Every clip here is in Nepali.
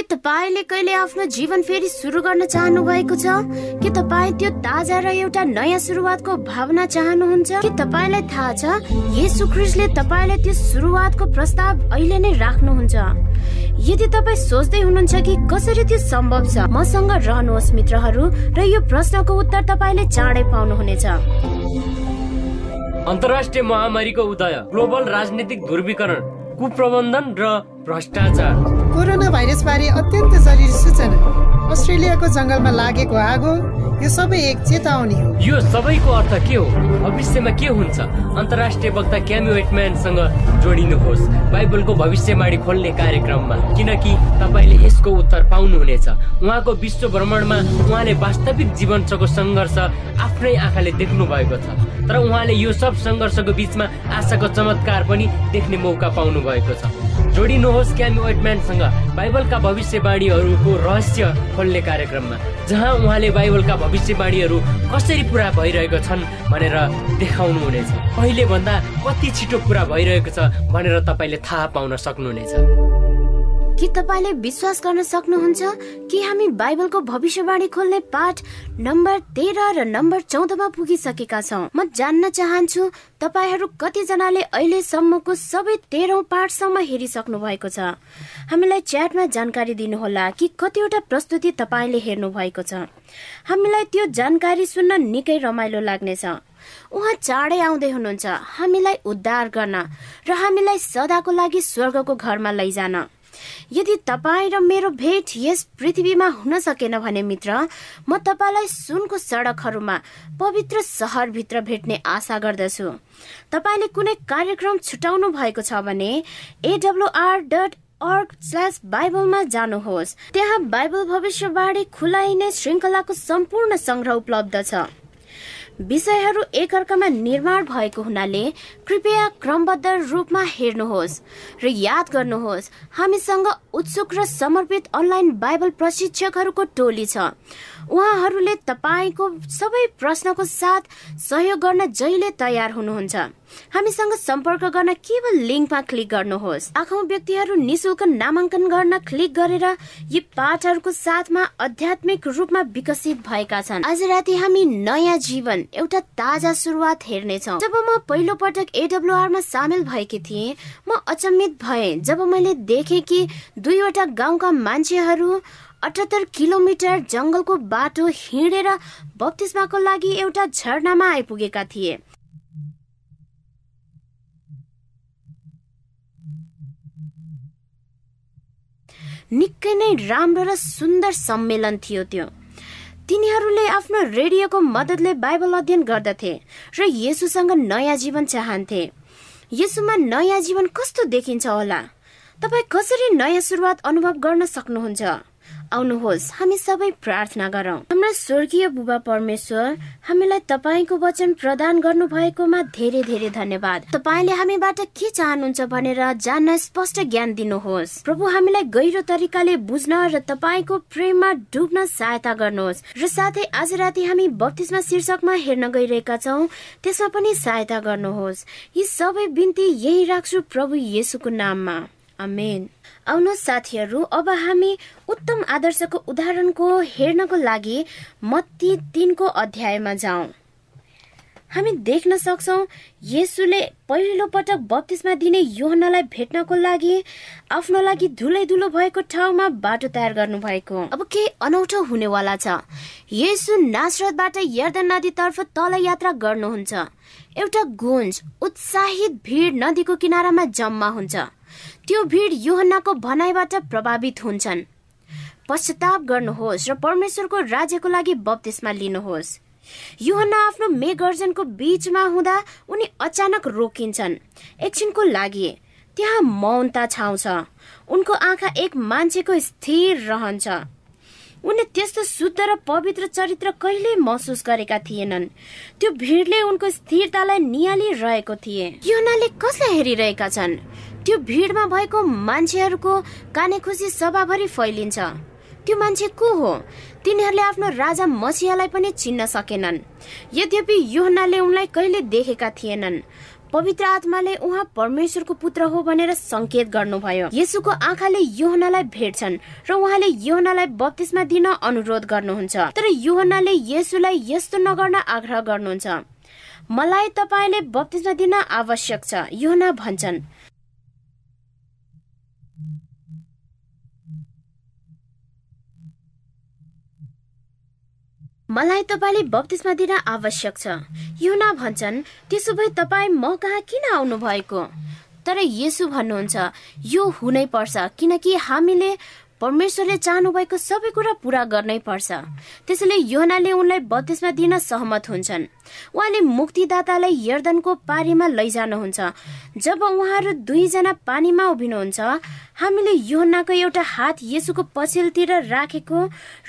के तपाईँले कहिले आफ्नो जीवन फेरि सुरु गर्न चाहनु भएको छ? के तपाईँ त्यो ताजा र एउटा नयाँ सुरुवातको भावना चाहनुहुन्छ? के तपाईँलाई थाहा छ यसु ख्रिस्टले तपाईँलाई त्यो सुरुवातको प्रस्ताव अहिले नै राख्नुहुन्छ? यदि तपाईँ सोच्दै हुनुहुन्छ कि कसरी त्यो सम्भव छ मसँग रहनुहोस् मित्रहरू र यो प्रश्नको उत्तर तपाईँले चाँडै पाउनुहुनेछ। अन्तर्राष्ट्रिय महामारीको उदय ग्लोबल राजनीतिक ध्रुवीकरण। कुप्रबन्धन र भ्रष्टाचार। कोरोना भाइरस बारे अत्यन्त जरुरी सूचना। अस्ट्रेलियाको जङ्गलमा लागेको आगो यो सबै एक चेतावनी हो। यो सबैको अर्थ के हो? भविष्यमा के हुन्छ? अन्तर्राष्ट्रिय वक्ता क्यामी वेटम्यानसँग जोडिनुहोस्। बाइबलको भविष्यवाणी खोल्ने कार्यक्रममा। किनकि तपाईँले यसको उत्तर पाउनुहुनेछ। उहाँको विश्व भ्रमणमा उहाँले वास्तविक जीवनको सङ्घर्ष आफ्नै आँखाले देख्नु भएको छ। तर उहाँले यो सब सङ्घर्षको बिचमा आशाको चमत्कार पनि देख्ने मौका पाउनु भएको छ। जोडिनुहोस् क्यामी वेटम्यानसँग बाइबलका भविष्यवाणीहरूको रहस्य खोल्ने कार्यक्रममा जहाँ उहाँले बाइबलका भविष्यवाणीहरू कसरी पुरा भइरहेको छन् भनेर देखाउनुहुनेछ। पहिले भन्दा कति छिटो पुरा भइरहेको छ भनेर तपाईँले थाहा पाउन सक्नुहुनेछ। के तपाईँले विश्वास गर्न सक्नुहुन्छ कि हामी बाइबलको भविष्यवाणी खोल्ने पाठ नम्बर तेह्र र नम्बर चौधमा पुगिसकेका छौँ? म जान्न चाहन्छु तपाईँहरू कतिजनाले अहिलेसम्मको सबै तेह्रौँ पाठसम्म हेरिसक्नु भएको छ। हामीलाई च्याटमा जानकारी दिनुहोला कि कतिवटा प्रस्तुति तपाईँले हेर्नु भएको छ। हामीलाई त्यो जानकारी सुन्न निकै रमाइलो लाग्नेछ। उहाँ चाँडै आउँदै हुनुहुन्छ। हामीलाई उद्धार गर्न र हामीलाई सदाको लागि स्वर्गको घरमा लैजान। यदि तपाईँ र मेरो भेट यस पृथ्वीमा हुन सकेन भने मित्र म तपाईँलाई सुनको सडकहरूमा पवित्र सहरभित्र भेट्ने आशा गर्दछु। तपाईँले कुनै कार्यक्रम छुटाउनु भएको छ भने एडब्लुआर डट अर्ग स्ल्यास बाइबलमा जानुहोस्। त्यहाँ बाइबल भविष्यवाणी खुलाइने श्रृङ्खलाको सम्पूर्ण सङ्ग्रह उपलब्ध छ। विषयहरू एकअर्कामा निर्माण भएको हुनाले कृपया क्रमबद्ध रूपमा हेर्नुहोस् र याद गर्नुहोस् हामीसँग उत्सुक र समर्पित अनलाइन बाइबल प्रशिक्षकहरूको टोली छ। उहाँहरूले तपाईँको सबै प्रश्नको साथ सहयोग गर्न जहिले तयार हुनुहुन्छ। हामीसँग सम्पर्क गर्न केवल लिङ्कमा क्लिक गर्नुहोस्। आखौँ व्यक्तिहरू निशुल्क नामाङ्कन गर्न क्लिक गरेर यी पाठहरूको साथमा आध्यात्मिक रूपमा विकसित भएका छन्। आज राति हामी नयाँ जीवन एउटा ताजा सुरुवात हेर्नेछौँ। जब म पहिलो पटक एडब्लुआरमा सामेल भएकी थिएँ म अचम्मित भएँ। जब मैले देखेँ कि दुईवटा गाउँका मान्छेहरू अठहत्तर किलोमिटर जङ्गलको बाटो हिँडेर बत्तिसमाको लागि एउटा झरनामा आइपुगेका थिए निकै नै राम्रो र सुन्दर सम्मेलन थियो त्यो। तिनीहरूले आफ्नो रेडियोको मद्दतले बाइबल अध्ययन गर्दथे र येसुसँग नयाँ जीवन चाहन्थे। यसुमा नयाँ जीवन कस्तो देखिन्छ होला? तपाईँ कसरी नयाँ सुरुवात अनुभव गर्न सक्नुहुन्छ? आउनुहोस्। हामी सबै प्रार्थना गरौँ। हाम्रा स्वर्गीय बुबा परमेश्वर हामीलाई तपाईँको वचन प्रदान गर्नु भएकोमा धेरै धेरै धन्यवाद। तपाईँले हामीबाट के चाहनुहुन्छ भनेर जान्न स्पष्ट ज्ञान दिनुहोस्। प्रभु हामीलाई गहिरो तरिकाले बुझ्न र तपाईँको प्रेममा डुब्न सहायता गर्नुहोस्। र साथै आज राति हामी बत्तिसमा शीर्षकमा हेर्न गइरहेका छौँ त्यसमा पनि सहायता गर्नुहोस्। यी सबै बिन्ती यही राख्छु प्रभु येसुको नाममा। अमेन आउनु साथीहरू अब हामी उत्तम आदर्शको उदाहरणको हेर्नको लागि मत्ती तिनको अध्यायमा जाउँ। हामी देख्न सक्छौ येसुले पहिलो पटक बत्तिसमा दिने योहनालाई भेट्नको लागि आफ्नो लागि धुलै धुलो भएको ठाउँमा बाटो तयार गर्नु भएको अब के अनौठो हुनेवाला छ। येसु नासरतबाट यर्दन नदीतर्फ तल यात्रा गर्नुहुन्छ। एउटा गुन्ज उत्साहित भिड नदीको किनारामा जम्मा हुन्छ। त्यो भिड योहन्नाको भनाइबाट प्रभावित हुन्छन्। पश्चाताप गर्नुहोस् र परमेश्वरको राज्यको लागि बप्तिस्मा लिनुहोस्। युहन्ना आफ्नो मेघर्जनको बीचमा हुँदा उनी अचानक रोकिन्छन्। एकछिनको लागि त्यहाँ मौनता छाउँछ। उनको आँखा एक मान्छेको स्थिर रहन्छ। उनले त्यस्तो शुद्ध र पवित्र चरित्र कहिल्यै महसुस गरेका थिएनन्। त्यो भिडले उनको स्थिरतालाई निहालिरहेको थिए। युहनाले कसलाई हेरिरहेका छन्? त्यो भिडमा भएको मान्छेहरूको काने खुसी सभाभरि फैलिन्छ। त्यो मान्छे को हो? तिनीहरूले आफ्नो राजा मसियालाई पनि चिन्न सकेनन्। यद्यपि योहनाले उनलाई कहिले देखेका थिएनन्। पवित्र आत्माले उहाँ परमेश्वरको पुत्र हो भनेर संकेत गर्नुभयो। यसुको आँखाले योहनालाई भेट्छन् र उहाँले योहनालाई बत्तिसमा दिन अनुरोध गर्नुहुन्छ। तर योहनाले यसुलाई यस्तो नगर्न आग्रह गर्नुहुन्छ। मलाई तपाईँले बत्तिसमा दिन आवश्यक छ योहना भन्छन्। मलाई तपाईँले बत्तिसमा दिन आवश्यक छ। युना भन्छन् त्यसो भए तपाईँ म कहाँ किन आउनु भएको तर यसु भन्नुहुन्छ यो हुनै पर्छ किनकि हामीले परमेश्वरले चाहनुभएको सबै कुरा पूरा गर्नै पर्छ। त्यसैले योनाले उनलाई बत्तिसमा दिन सहमत हुन्छन्। उहाँले मुक्तिदातालाई यर्दनको पारीमा लैजानुहुन्छ। जब उहाँहरू दुईजना पानीमा उभिनुहुन्छ हामीले योहनाको एउटा हात यसुको पछिल्तिर राखेको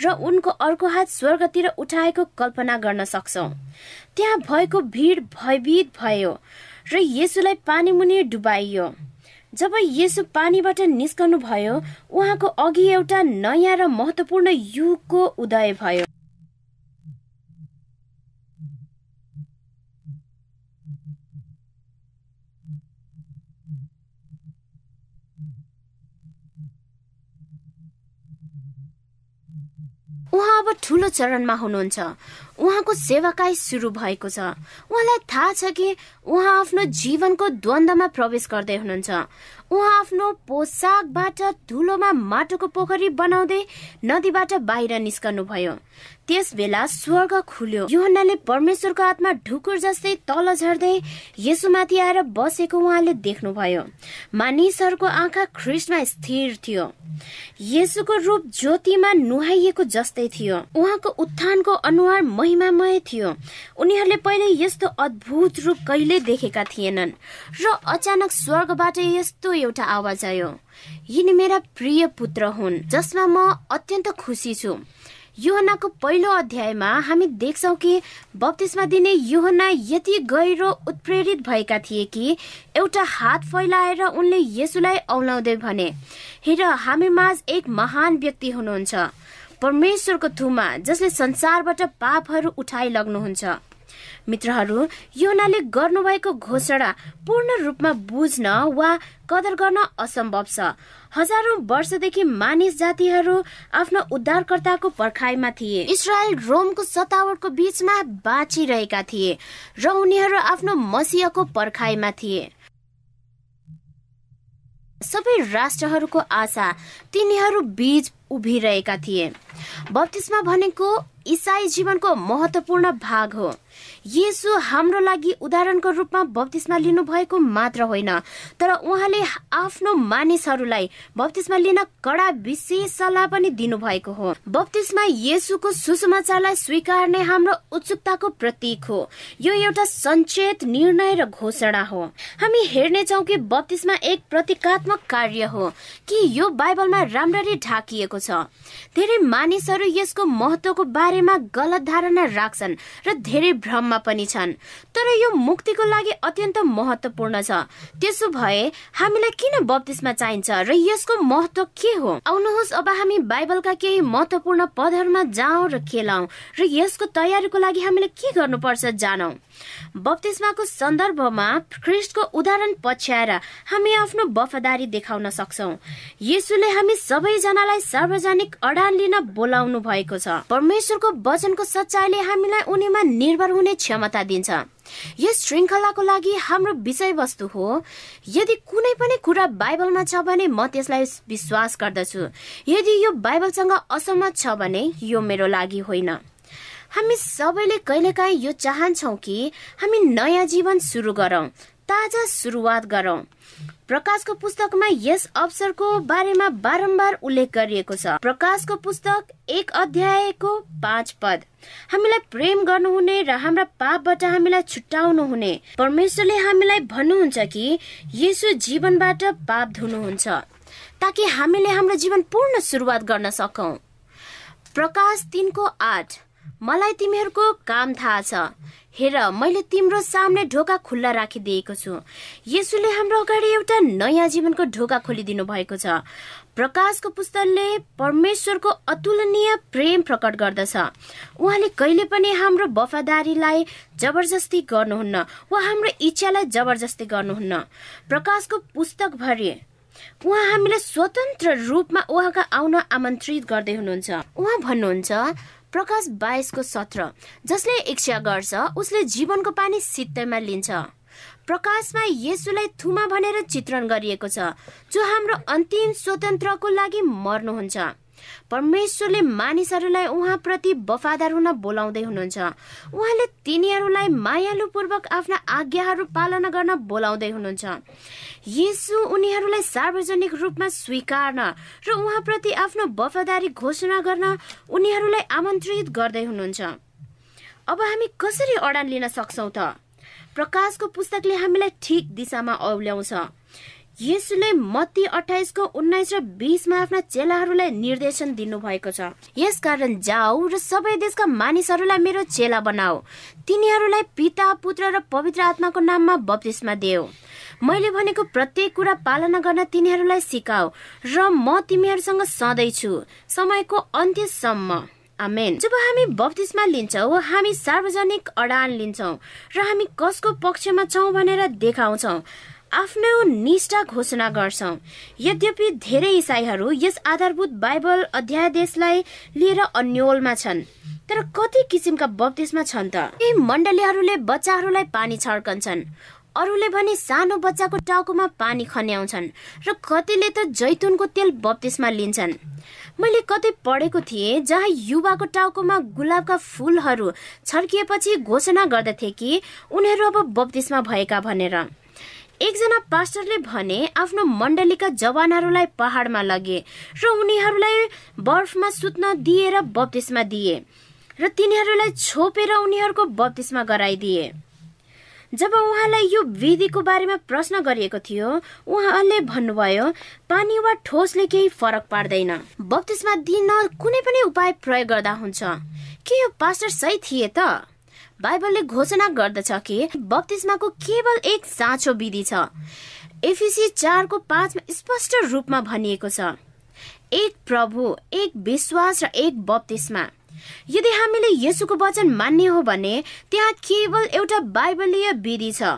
र उनको अर्को हात स्वर्गतिर उठाएको कल्पना गर्न सक्छौ। त्यहाँ भएको भिड भयभीत भयो र यसुलाई पानी मुनि डुबाइयो। जब यसो पानीबाट निस्कनु भयो उहाँको अघि एउटा नयाँ र महत्वपूर्ण युगको उदय भयो। उहाँ अब ठुलो चरणमा हुनुहुन्छ। उहाँको सेवाकाई सुरु भएको छ। उहाँलाई थाहा छ कि उहाँ आफ्नो जीवनको द्वन्द्वमा प्रवेश गर्दै हुनुहुन्छ। उहाँ आफ्नो पोसाकबाट धुलोमा माटोको पोखरी बनाउँदै नदीबाट बाहिर निस्कनु भयो त्यस बेला स्वर्ग खुल्यो। युहन्नाले परमेश्वरको आत्मा ढुकुर जस्तै तल झर्दै यसुमाथि आएर बसेको उहाँले देख्नुभयो। मानिसहरूको आँखा ख्रिस्टमा स्थिर थियो। यसुको रूप ज्योतिमा नुहाइएको जस्तै थियो। उहाँको उत्थानको अनुहार महिमामय थियो। उनीहरूले पहिले यस्तो अद्भुत रूप कहिले देखेका थिएनन्। र अचानक स्वर्गबाट यस्तो एउटा आवाज आयो। यिनी मेरा प्रिय पुत्र हुन् जसमा म अत्यन्त खुसी छु। युहनाको पहिलो अध्यायमा हामी देख्छौ कि बत्तिसमा दिने युहना यति गहिरो उत्प्रेरित भएका थिए कि एउटा हात फैलाएर उनले यसुलाई औलाउँदै भने हेर हामी माझ एक महान व्यक्ति हुनुहुन्छ। परमेश्वरको थुमा जसले संसारबाट पापहरू उठाइ लग्नुहुन्छ मित्रहरू योनाले गर्नुभएको घोषणा पूर्ण रूपमा बुझ्न वा कदर गर्न असम्भव छ। हजारौं वर्षदेखि मानिस जातिहरू आफ्नो उद्धारकर्ताको पर्खाइमा थिए। इसरायल रोमको सतावटको बीचमा बाँचिरहेका थिए र उनीहरू आफ्नो मसिहको पर्खाइमा थिए। सबै राष्ट्रहरूको आशा तिनीहरू बीच उभिरहेका थिए। बत्तिसमा भनेको इसाई जीवनको महत्वपूर्ण भाग हो। येसु हाम्रो लागि उदाहरणको रूपमा बत्तिसमा लिनु भएको मात्र होइन तर उहाँले आफ्नो मानिसहरूलाई बत्तिसमा लिन कडा विशेष सल्लाह पनि दिनुभएको हो। बत्तिसमा येसुको सुसमाचारलाई स्वीकार्ने हाम्रो उत्सुकताको प्रतीक हो। यो एउटा सञ्चेत निर्णय र घोषणा हो। हामी हेर्नेछौ कि बत्तिसमा एक प्रतीकात्मक कार्य हो कि यो बाइबलमा राम्ररी ढाकिएको छ। धेरै मानिसहरू यसको महत्वको बारेमा गलत धारणा राख्छन् र धेरै भ्रममा पनि छन्। तर यो मुक्तिको लागि अत्यन्त महत्वपूर्ण छ। त्यसो भए हामीलाई किन बत्तिसमा चाहिन्छ र यसको महत्व के हो? आउनुहोस् अब हामी बाइबलका केही महत्वपूर्ण पदहरूमा जाउँ र खेलाउँ र यसको तयारीको लागि हामीले के गर्नुपर्छ जानौ। बप्तिस्माको सन्दर्भमा ख्रिस्टको उदाहरण पछ्याएर हामी आफ्नो वफादारी देखाउन सक्छौ। यसुले हामी सबैजनालाई सार्वजनिक अडान लिन बोलाउनु भएको छ। परमेश्वरको वचनको सच्चाइले हामीलाई उनीमा निर्भर हुने क्षमता दिन्छ। यस श्रृङ्खलाको लागि हाम्रो विषयवस्तु हो। यदि कुनै पनि कुरा बाइबलमा छ भने म त्यसलाई विश्वास गर्दछु। यदि यो बाइबलसँग असहमत छ भने यो मेरो लागि होइन। हामी सबैले कहिलेकाहीँ यो चाहन्छौ कि हामी नयाँ जीवन सुरु गरौँ ताजा सुरुवात गरौँ। प्रकाशको पुस्तकमा यस अवसरको बारेमा बारम्बार उल्लेख गरिएको छ। प्रकाशको पुस्तक एक अध्यायको पाँच पद। हामीलाई प्रेम गर्नुहुने र हाम्रा पापबाट हामीलाई छुट्याउनु हुने परमेश्वरले हामीलाई भन्नुहुन्छ कि यसो जीवनबाट पाप धुनुहुन्छ ताकि हामीले हाम्रो जीवन पूर्ण सुरुवात गर्न सकौँ। प्रकाश तिनको आठ। मलाई तिमीहरूको काम थाहा छ। हेर मैले तिम्रो सामने ढोका खुल्ला राखिदिएको छु। यसुले हाम्रो अगाडि एउटा नयाँ जीवनको ढोका खोलिदिनु भएको छ। प्रकाशको पुस्तकले परमेश्वरको अतुलनीय प्रेम प्रकट गर्दछ। उहाँले कहिले पनि हाम्रो वफादारीलाई जबरजस्ती गर्नुहुन्न। वा हाम्रो इच्छालाई जबरजस्ती गर्नुहुन्न। प्रकाशको पुस्तक भरि उहाँ हामीलाई स्वतन्त्र रूपमा उहाँका आउन आमन्त्रित गर्दै हुनुहुन्छ। उहाँ भन्नुहुन्छ प्रकाश बाइसको सत्र जसले इच्छा गर्छ उसले जीवनको पानी सित्तैमा लिन्छ। प्रकाशमा येसुलाई थुमा भनेर चित्रण गरिएको छ जो हाम्रो अन्तिम स्वतन्त्रको लागि मर्नुहुन्छ। परमेश्वरले मानिसहरूलाई उहाँप्रति वफादार हुन बोलाउँदै हुनुहुन्छ। उहाँले तिनीहरूलाई मायालुपूर्वक आफ्ना आज्ञाहरू पालना गर्न बोलाउँदै हुनुहुन्छ। यसु उनीहरूलाई सार्वजनिक रूपमा स्वीकार्न र उहाँप्रति आफ्नो वफादारी घोषणा गर्न उनीहरूलाई आमन्त्रित गर्दै हुनुहुन्छ। अब हामी कसरी अडान लिन सक्छौ त? प्रकाशको पुस्तकले हामीलाई ठिक दिशामा औल्याउँछ। यसुले मत्ती अठाइसको उन्नाइस र बिसमा आफ्ना चेलाहरूलाई निर्देशन दिनुभएको छ। यसकारण जाऊ र सबै देशका मानिसहरूलाई मेरो चेला बनाऊ। तिनीहरूलाई पिता पुत्र र पवित्र आत्माको नाममा बप्तिस्मा देऊ। मैले भनेको प्रत्येक कुरा पालना गर्न तिनीहरूलाई सिकाऊ र म तिमीहरूसँग सधैँ छु। समयको अन्त्यसम्म। आमेन। जब हामी बप्तिस्मा लिन्छौँ हामी सार्वजनिक अडान लिन्छौँ र हामी कसको पक्षमा छौँ भनेर देखाउँछौँ। आफ्नो निष्ठा घोषणा गर्छौँ। यद्यपि धेरै इसाईहरू यस आधारभूत बाइबल अध्यादेशलाई लिएर अन्यलमा छन् तर कति किसिमका बप्तिस्मा छन् त? यी मण्डलीहरूले बच्चाहरूलाई पानी छर्कन्छन्। अरूले भने सानो बच्चाको टाउकोमा पानी खन्याउँछन् र कतिले त जैतुनको तेल बप्तिस्मा लिन्छन्। मैले कतै पढेको थिएँ जहाँ युवाको टाउकोमा गुलाबका फुलहरू छर्किएपछि घोषणा गर्दथे कि उनीहरू अब बप्तिस्मा भएका भनेर। एकजना पास्टरले भने आफ्नो मण्डलीका जवानहरूलाई पहाडमा लगे र उनीहरूलाई बर्फमा सुत्न दिएर बप्तिस्मा दिए र तिनीहरूलाई छोपेर उनीहरूको बप्तिस्मा गराइदिए। जब उहाँलाई यो विधिको बारेमा प्रश्न गरिएको थियो उहाँले भन्नुभयो पानी वा ठोसले केही फरक पार्दैन। बत्तिसमा दिन कुनै पनि उपाय प्रयोग गर्दा हुन्छ। के यो पास्टर सही थिए त? बाइबलले घोषणा गर्दछ कि बत्तिसमाको केवल एक साँचो विधि छ। एफिसी चारको पाँचमा स्पष्ट रूपमा भनिएको छ एक प्रभु एक विश्वास र एक बत्तिसमा यदि हामीले यसुको वचन मान्ने हो भने त्यहाँ केवल एउटा बाइबलीय विधि छ।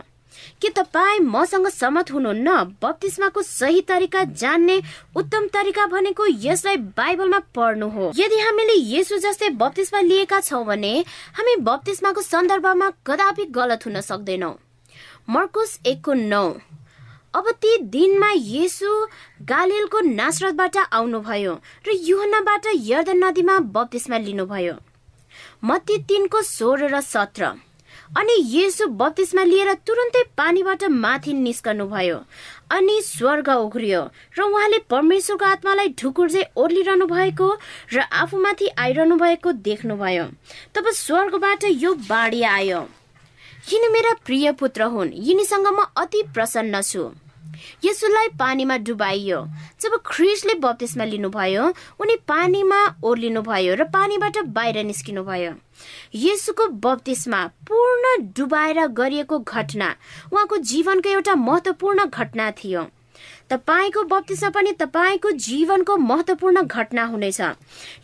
के तपाईँ मसँग सहमत हुनुहुन्न? बत्तिस्माको सही तरिका जान्ने उत्तम तरिका भनेको यसलाई बाइबलमा पढ्नु हो। यदि हामीले यसु जस्तै बत्तिस्मा लिएका छौँ भने हामी बत्तिस्माको सन्दर्भमा कदापि गलत हुन सक्दैनौ। मर्कुस एकको नौ। अब ती दिनमा येसु गालिलको नासरतबाट आउनुभयो र युहनाबाट यर्दन नदीमा बत्तिसमा लिनुभयो। मत्ती तिनको सोह्र र सत्र। अनि येसु बत्तिसमा लिएर तुरन्तै पानीबाट माथि निस्कनु भयो अनि स्वर्ग उघ्रियो र उहाँले परमेश्वरको आत्मालाई ढुकुर ओर्लिरहनु भएको र आफूमाथि आइरहनु भएको देख्नुभयो। तब स्वर्गबाट यो बाढी आयो। यिनी मेरा प्रिय पुत्र हुन्। यिनीसँग म अति प्रसन्न छु। यसुलाई पानीमा डुबाइयो। जब ख्रिसले बत्तिसमा लिनुभयो उनी पानीमा ओर्लिनुभयो र पानीबाट बाहिर निस्किनु भयो यसुको बत्तिसमा पूर्ण डुबाएर गरिएको घटना उहाँको जीवनको एउटा महत्वपूर्ण घटना थियो। तपाईँको बत्तिसमा पनि तपाईँको जीवनको महत्वपूर्ण घटना हुनेछ।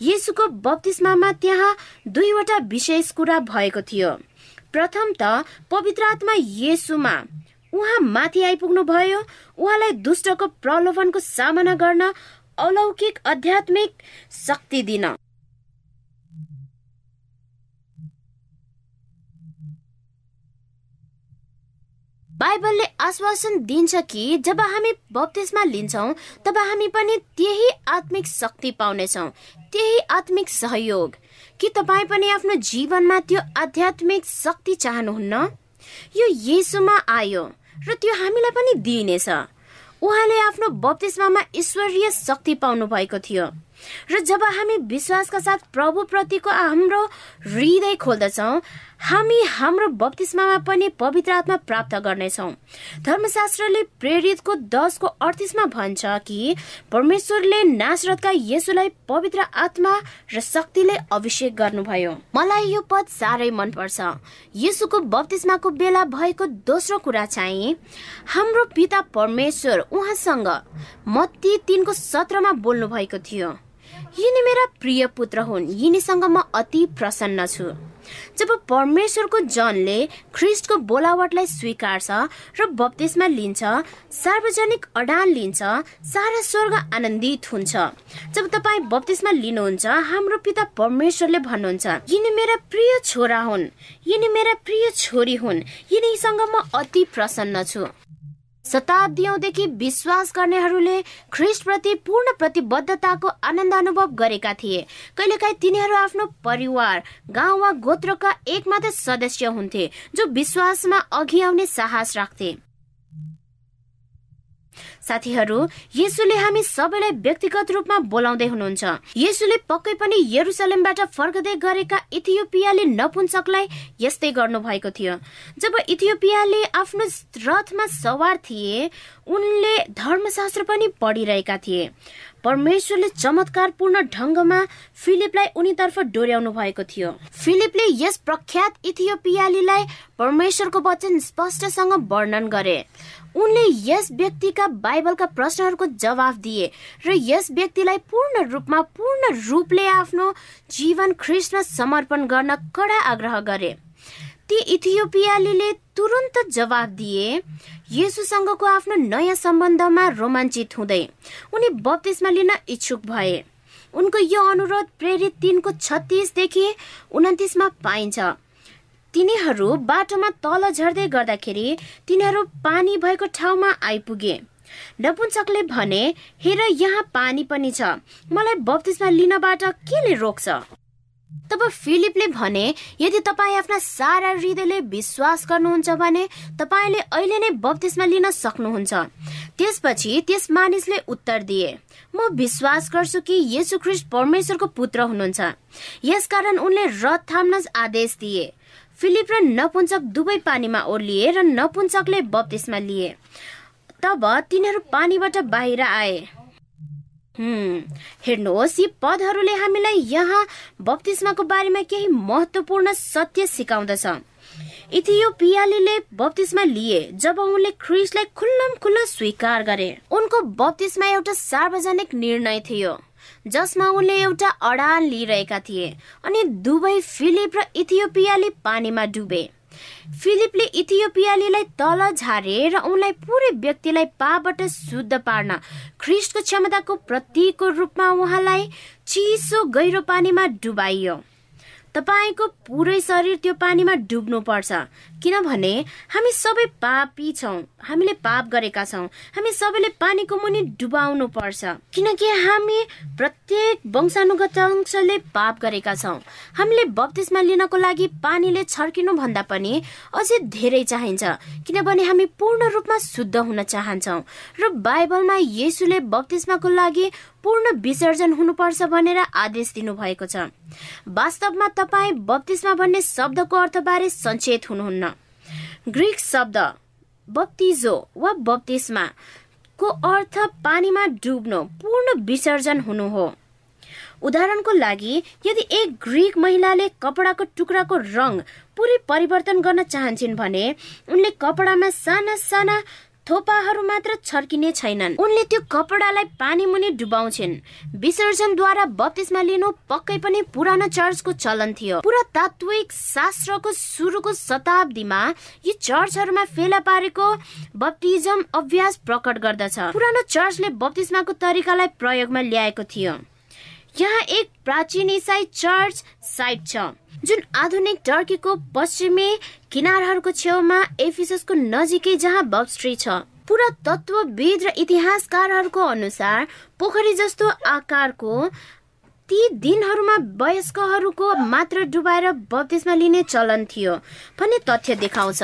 यसुको बत्तिसमा त्यहाँ दुईवटा विशेष कुरा भएको थियो। प्रथम त पवित्र आत्मा येसुमा उहाँ माथि आइपुग्नु भयो। उहाँलाई दुष्टको प्रलोभनको सामना गर्न अलौकिक आध्यात्मिक शक्ति दिन। बाइबलले आश्वासन दिन्छ कि जब हामी बप्तिस्मा लिन्छौँ तब हामी पनि त्यही आत्मिक शक्ति पाउनेछौँ त्यही आत्मिक सहयोग। कि तपाईँ पनि आफ्नो जीवनमा त्यो आध्यात्मिक शक्ति चाहनुहुन्न? यो येसुमा आयो। र त्यो हामीलाई पनि दिइनेछ। उहाँले आफ्नो बप्तिस्मामा ईश्वरीय शक्ति पाउनु भएको थियो। र जब हामी विश्वासका साथ प्रभु प्रतिको हाम्रो हृदय खोल्दछौ हामी हाम्रो बत्तिसमामा पनि पवित्र आत्मा प्राप्त गर्नेछौँ। धर्मशास्त्रले प्रेरितको दसको अडतिसमा भन्छ कि परमेश्वरले नासरतका यसुलाई पवित्र आत्मा र शक्तिले अभिषेक गर्नुभयो। मलाई यो पद साह्रै मनपर्छ। यसुको बत्तिसमाको बेला भएको दोस्रो कुरा चाहिँ हाम्रो पिता परमेश्वर उहाँसँग मत्ती तिनको सत्रमा बोल्नु भएको थियो। यिनी मेरा प्रिय पुत्र हुन्। यिनीसँग म अति प्रसन्न छु। जब परमेश्वरको जनले ख्रिस्टको बोलावटलाई स्वीकार्छ र बप्तिस्मा लिन्छ सार्वजनिक अडान लिन्छ सारा स्वर्ग आनन्दित हुन्छ। जब तपाईँ बप्तिस्मा लिनुहुन्छ हाम्रो पिता परमेश्वरले भन्नुहुन्छ यिनी मेरा प्रिय छोरा हुन् यिनी मेरा प्रिय छोरी हुन् यिनीसँग म अति प्रसन्न छु। शताब्दीदेखि विश्वास गर्नेहरूले ख्रिस्टप्रति पूर्ण प्रतिबद्धताको आनन्द अनुभव गरेका थिए। कहिलेकाहीँ तिनीहरू आफ्नो परिवार गाउँ वा गोत्रका एकमात्र सदस्य हुन्थे जो विश्वासमा अघि आउने साहस राख्थे। साथीहरू यसुले हामी सबैलाई व्यक्तिगत रूपमा बोलाउँदै हुनुहुन्छ। यसुले पक्कै पनि यरुसलेमबाट फर्कदै गरेका इथियोपियाले नपुंसकलाई यस्तै गर्नु भएको थियो। जब इथियोपियाले आफ्नो रथमा सवार थिए उनले धर्मशास्त्र पनि पढिरहेका थिए। परमेश्वरले चमत्कारपूर्ण ढङ्गमा फिलिपलाई उनीतर्फ डोर्याउनु भएको थियो। फिलिपले यस प्रख्यात इथियोपियालीलाई परमेश्वरको वचन स्पष्टसँग वर्णन गरे। उनले यस व्यक्तिका बाइबलका प्रश्नहरूको जवाफ दिए र यस व्यक्तिलाई पूर्ण रूपमा पूर्ण रूपले आफ्नो जीवन ख्रिस्टमा समर्पण गर्न कडा आग्रह गरे। ती इथियोपियालीले तुरन्त जवाफ दिए येसुसँगको आफ्नो नयाँ सम्बन्धमा रोमाञ्चित हुँदै उनी बत्तिसमा लिन इच्छुक भए। उनको यो अनुरोध प्रेरित तिनको छत्तिसदेखि उन्तिसमा पाइन्छ। तिनीहरू बाटोमा तल झर्दै गर्दाखेरि तिनीहरू पानी भएको ठाउँमा आइपुगे। नपुंसकले भने हेर यहाँ पानी पनि छ। मलाई बत्तिसमा लिनबाट केले रोक्छ? तब फिलिपले भने यदि तपाईँ आफ्ना सारा हृदयले विश्वास गर्नुहुन्छ भने तपाईँले अहिले नै बत्तिसमा लिन सक्नुहुन्छ। त्यसपछि त्यस मानिसले उत्तर दिए म विश्वास गर्छु कि येसु ख्रिस्ट परमेश्वरको पुत्र हुनुहुन्छ। यसकारण उनले रथ थाम्न आदेश दिए। फिलिप र नपुञ्चक दुवै पानीमा ओर्लिए र नपुञ्चकले बत्तिसमा लिए। तब तिनीहरू पानीबाट बाहिर आए। हेर्नुहोस् यी पदहरूले हामीलाई यहाँ बप्तिस्माको बारेमा केही महत्वपूर्ण सत्य सिकाउँदछ। इथियोपियालीले बप्तिस्मा लिए जब उनले ख्रिसलाई खुल्लम खुल्ला स्वीकार गरे। उनको बप्तिस्मा एउटा सार्वजनिक निर्णय थियो जसमा उनले एउटा अडान लिइरहेका थिए अनि दुवै फिलिप र इथियोपियाली पानीमा डुबे। फिलिपले इथियोपियालीलाई तल झारे र उनलाई पुरै व्यक्तिलाई पाबाट शुद्ध पार्न ख्रिस्टको क्षमताको प्रतीकको रूपमा उहाँलाई चिसो गहिरो पानीमा डुबाइयो। तपाईँको पुरै शरीर त्यो पानीमा डुब्नु पर्छ किनभने हामी सबै पापी छौँ। हामीले पाप गरेका छौँ। हामी सबैले पानीको मुनि डुबाउनु पर्छ। किनकि हामी प्रत्येक वंशानुगत अंशले पाप गरेका छौँ। हामीले बत्तिसमा लिनको लागि पानीले छर्किनु भन्दा पनि अझै धेरै चाहिन्छ। किनभने हामी पूर्ण रूपमा शुद्ध हुन चाहन्छौँ र बाइबलमा येसुले बत्तिसमाको लागि पूर्ण विसर्जन हुनुपर्छ भनेर आदेश दिनुभएको छ। वास्तवमा तपाईँ बत्तिसमा भन्ने शब्दको अर्थबारे सचेत हुनुहुन्न। ग्रिक शब्द बत्तिजो वा बत्तिसमा को अर्थ पानीमा डुब्नु पूर्ण विसर्जन हुनु हो। उदाहरणको लागि यदि एक ग्रिक महिलाले कपडाको टुक्राको रङ पुरै परिवर्तन गर्न चाहन्छन् भने उनले कपडामा साना साना थोपाहरू मात्र छर्किने छैनन्। उनले त्यो कपडालाई पानी मुनि डुबाउँछिन्। विसर्जनद्वारा बत्तिसमा लिनु पक्कै पनि पुरानो चर्चको चलन थियो। पुरातात्विक शास्त्रको सुरुको शताब्दीमा यी चर्चहरूमा फेला पारेको बप्तिजम अभ्यास प्रकट गर्दछ। पुरानो चर्चले बत्तिसमाको तरिकालाई प्रयोगमा ल्याएको थियो। यहाँ एक प्राचीन इसाई चर्च साइट छ। जुन आधुनिक टर्कीको पश्चिमी किनारहरूको छेउमा एफिसको नजिकै जहाँ बब्स्ट्री छ पुरा तत्वविद र इतिहासकारहरूको अनुसार पोखरी जस्तो आकारको ती दिनहरूमा वयस्कहरूको मात्र डुबाएर बत्तिसमा लिने चलन थियो। भन्ने तथ्य देखाउँछ।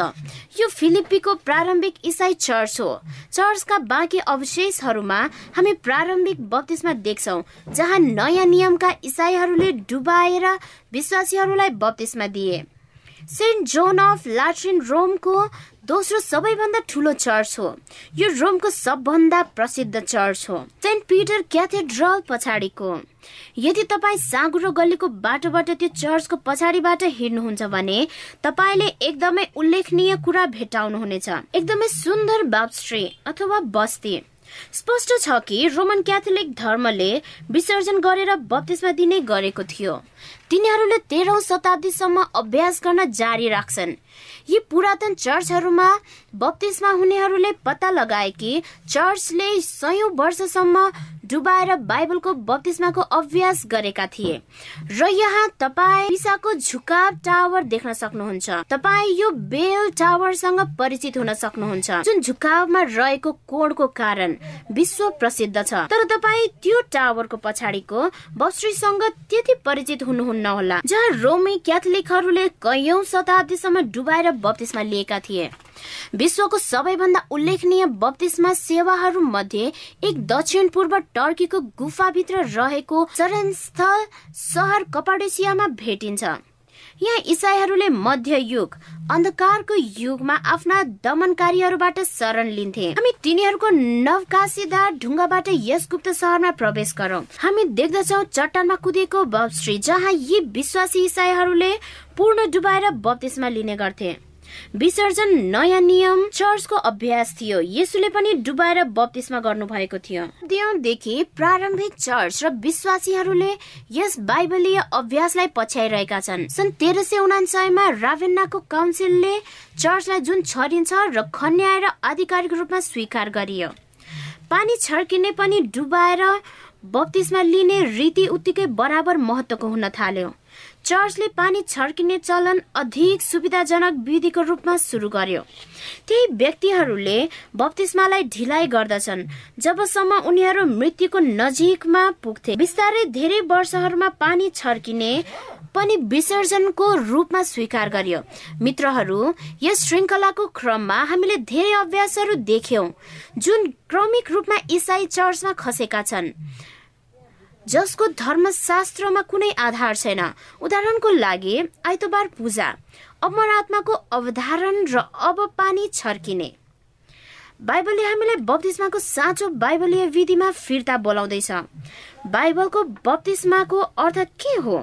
यो फिलिपीको प्रारम्भिक इसाई चर्च हो। चर्चका बाँकी अवशेषहरूमा हामी प्रारम्भिक बत्तिसमा देख्छौँ जहाँ नयाँ नियमका इसाईहरूले डुबाएर विश्वासीहरूलाई बत्तिसमा दिए। सेन्ट जोन अफ लाट्रिन रोमको दोस्रो सबैभन्दा ठुलो चर्च हो। यो रोमको सबभन्दा प्रसिद्ध चर्च हो। सेन्ट पिटर क्याथेड्रल पछाडिको। यदि तपाईँ साँगुरो गल्लीको बाटोबाट त्यो चर्चको पछाडिबाट हिँड्नुहुन्छ भने तपाईँले एकदमै उल्लेखनीय कुरा भेटाउनुहुनेछ एकदमै सुन्दर बापस्ट्री अथवा बस्ती। स्पष्ट छ कि रोमन क्याथोलिक धर्मले विसर्जन गरेर बत्तिसमा दिने गरेको थियो। तिनीहरूले तेह्रौं शताब्दीसम्म अभ्यास गर्न जारी राख्छन्। यी पुरातन चर्चहरूमा बत्तिसमा हुनेहरूले पत्ता लगाए कि चर्चले सयौं वर्षसम्म डुबाएर बाइबलको बत्तिसमाको अभ्यास गरेका थिए। र यहाँ तपाईँ पिसाको झुकाव टावर देख्न सक्नुहुन्छ। तपाईँ यो बेल टावरसँग परिचित हुन सक्नुहुन्छ। जुन झुकावमा रहेको कोणको कारण विश्व प्रसिद्ध छ। तर तपाईँ त्यो टावरको पछाडिको बस्ट्रीसँग त्यति परिचित हुनुहुन्न होला। जहाँ रोमी क्याथोलिकहरूले कैयौं शताब्दीसम्म डुबाएर बत्तिसमा लिएका थिए। विश्वको सबैभन्दा उल्लेखनीय बत्तिसमा सेवाहरू मध्ये एक दक्षिण पूर्व टर्कीको गुफाभित्र रहेको चरणस्थल सहर कपाडेसियामा भेटिन्छ। यहाँ इसाईहरूले मध्य युग अन्धकारको युगमा आफ्ना दमनकारीहरूबाट शरण लिन्थे। हामी तिनीहरूको नवकाशीदार ढुङ्गाबाट यस गुप्त सहरमा प्रवेश गरौँ। हामी देख्दछौ चट्टानमा कुदेको बबश्री जहाँ यी विश्वासी इसाईहरूले पूर्ण डुबाएर बत्तिसमा लिने गर्थे। विसर्जन नयाँ नियम चर्चको अभ्यास थियो। यसुले पनि डुबाएर बत्तिसमा गर्नु भएको थियो। दिनदेखि प्रारम्भिक चर्च र विश्वासीहरूले यस बाइबलीय अभ्यासलाई पछ्याइरहेका छन्। सन् तेह्र सय उनासयमा राभेन्नाको काउन्सिलले चर्चलाई जुन छरिन्छ र खन्याएर आधिकारिक रूपमा स्वीकार गरियो। पानी छर्किने पनि डुबाएर बत्तिसमा लिने रीति उत्तिकै बराबर महत्वको हुन थाल्यो। चर्चले पानी छर्किने चलन अधिक सुविधाजनक विधिको रूपमा सुरु गर्यो। त्यही व्यक्तिहरूले बप्तिस्मालाई ढिलाइ गर्दछन्। जबसम्म उनीहरू मृत्युको नजिकमा पुग्थे बिस्तारै धेरै वर्षहरूमा पानी छर्किने पनि विसर्जनको रूपमा स्वीकार गरियो। मित्रहरू यस श्रृङ्खलाको क्रममा हामीले धेरै अभ्यासहरू देख्यौं। जुन क्रमिक रूपमा इसाई चर्चमा खसेका छन्। जसको धर्मशास्त्रमा कुनै आधार छैन। उदाहरणको लागि आइतबार पूजा। अमरात्माको अवधारण र अब पानी छर्किने। बाइबलले हामीलाई बप्तिस्माको साँचो बाइबलीय विधिमा फिर्ता बोलाउँदैछ। बाइबलको बप्तिस्माको अर्थ के हो?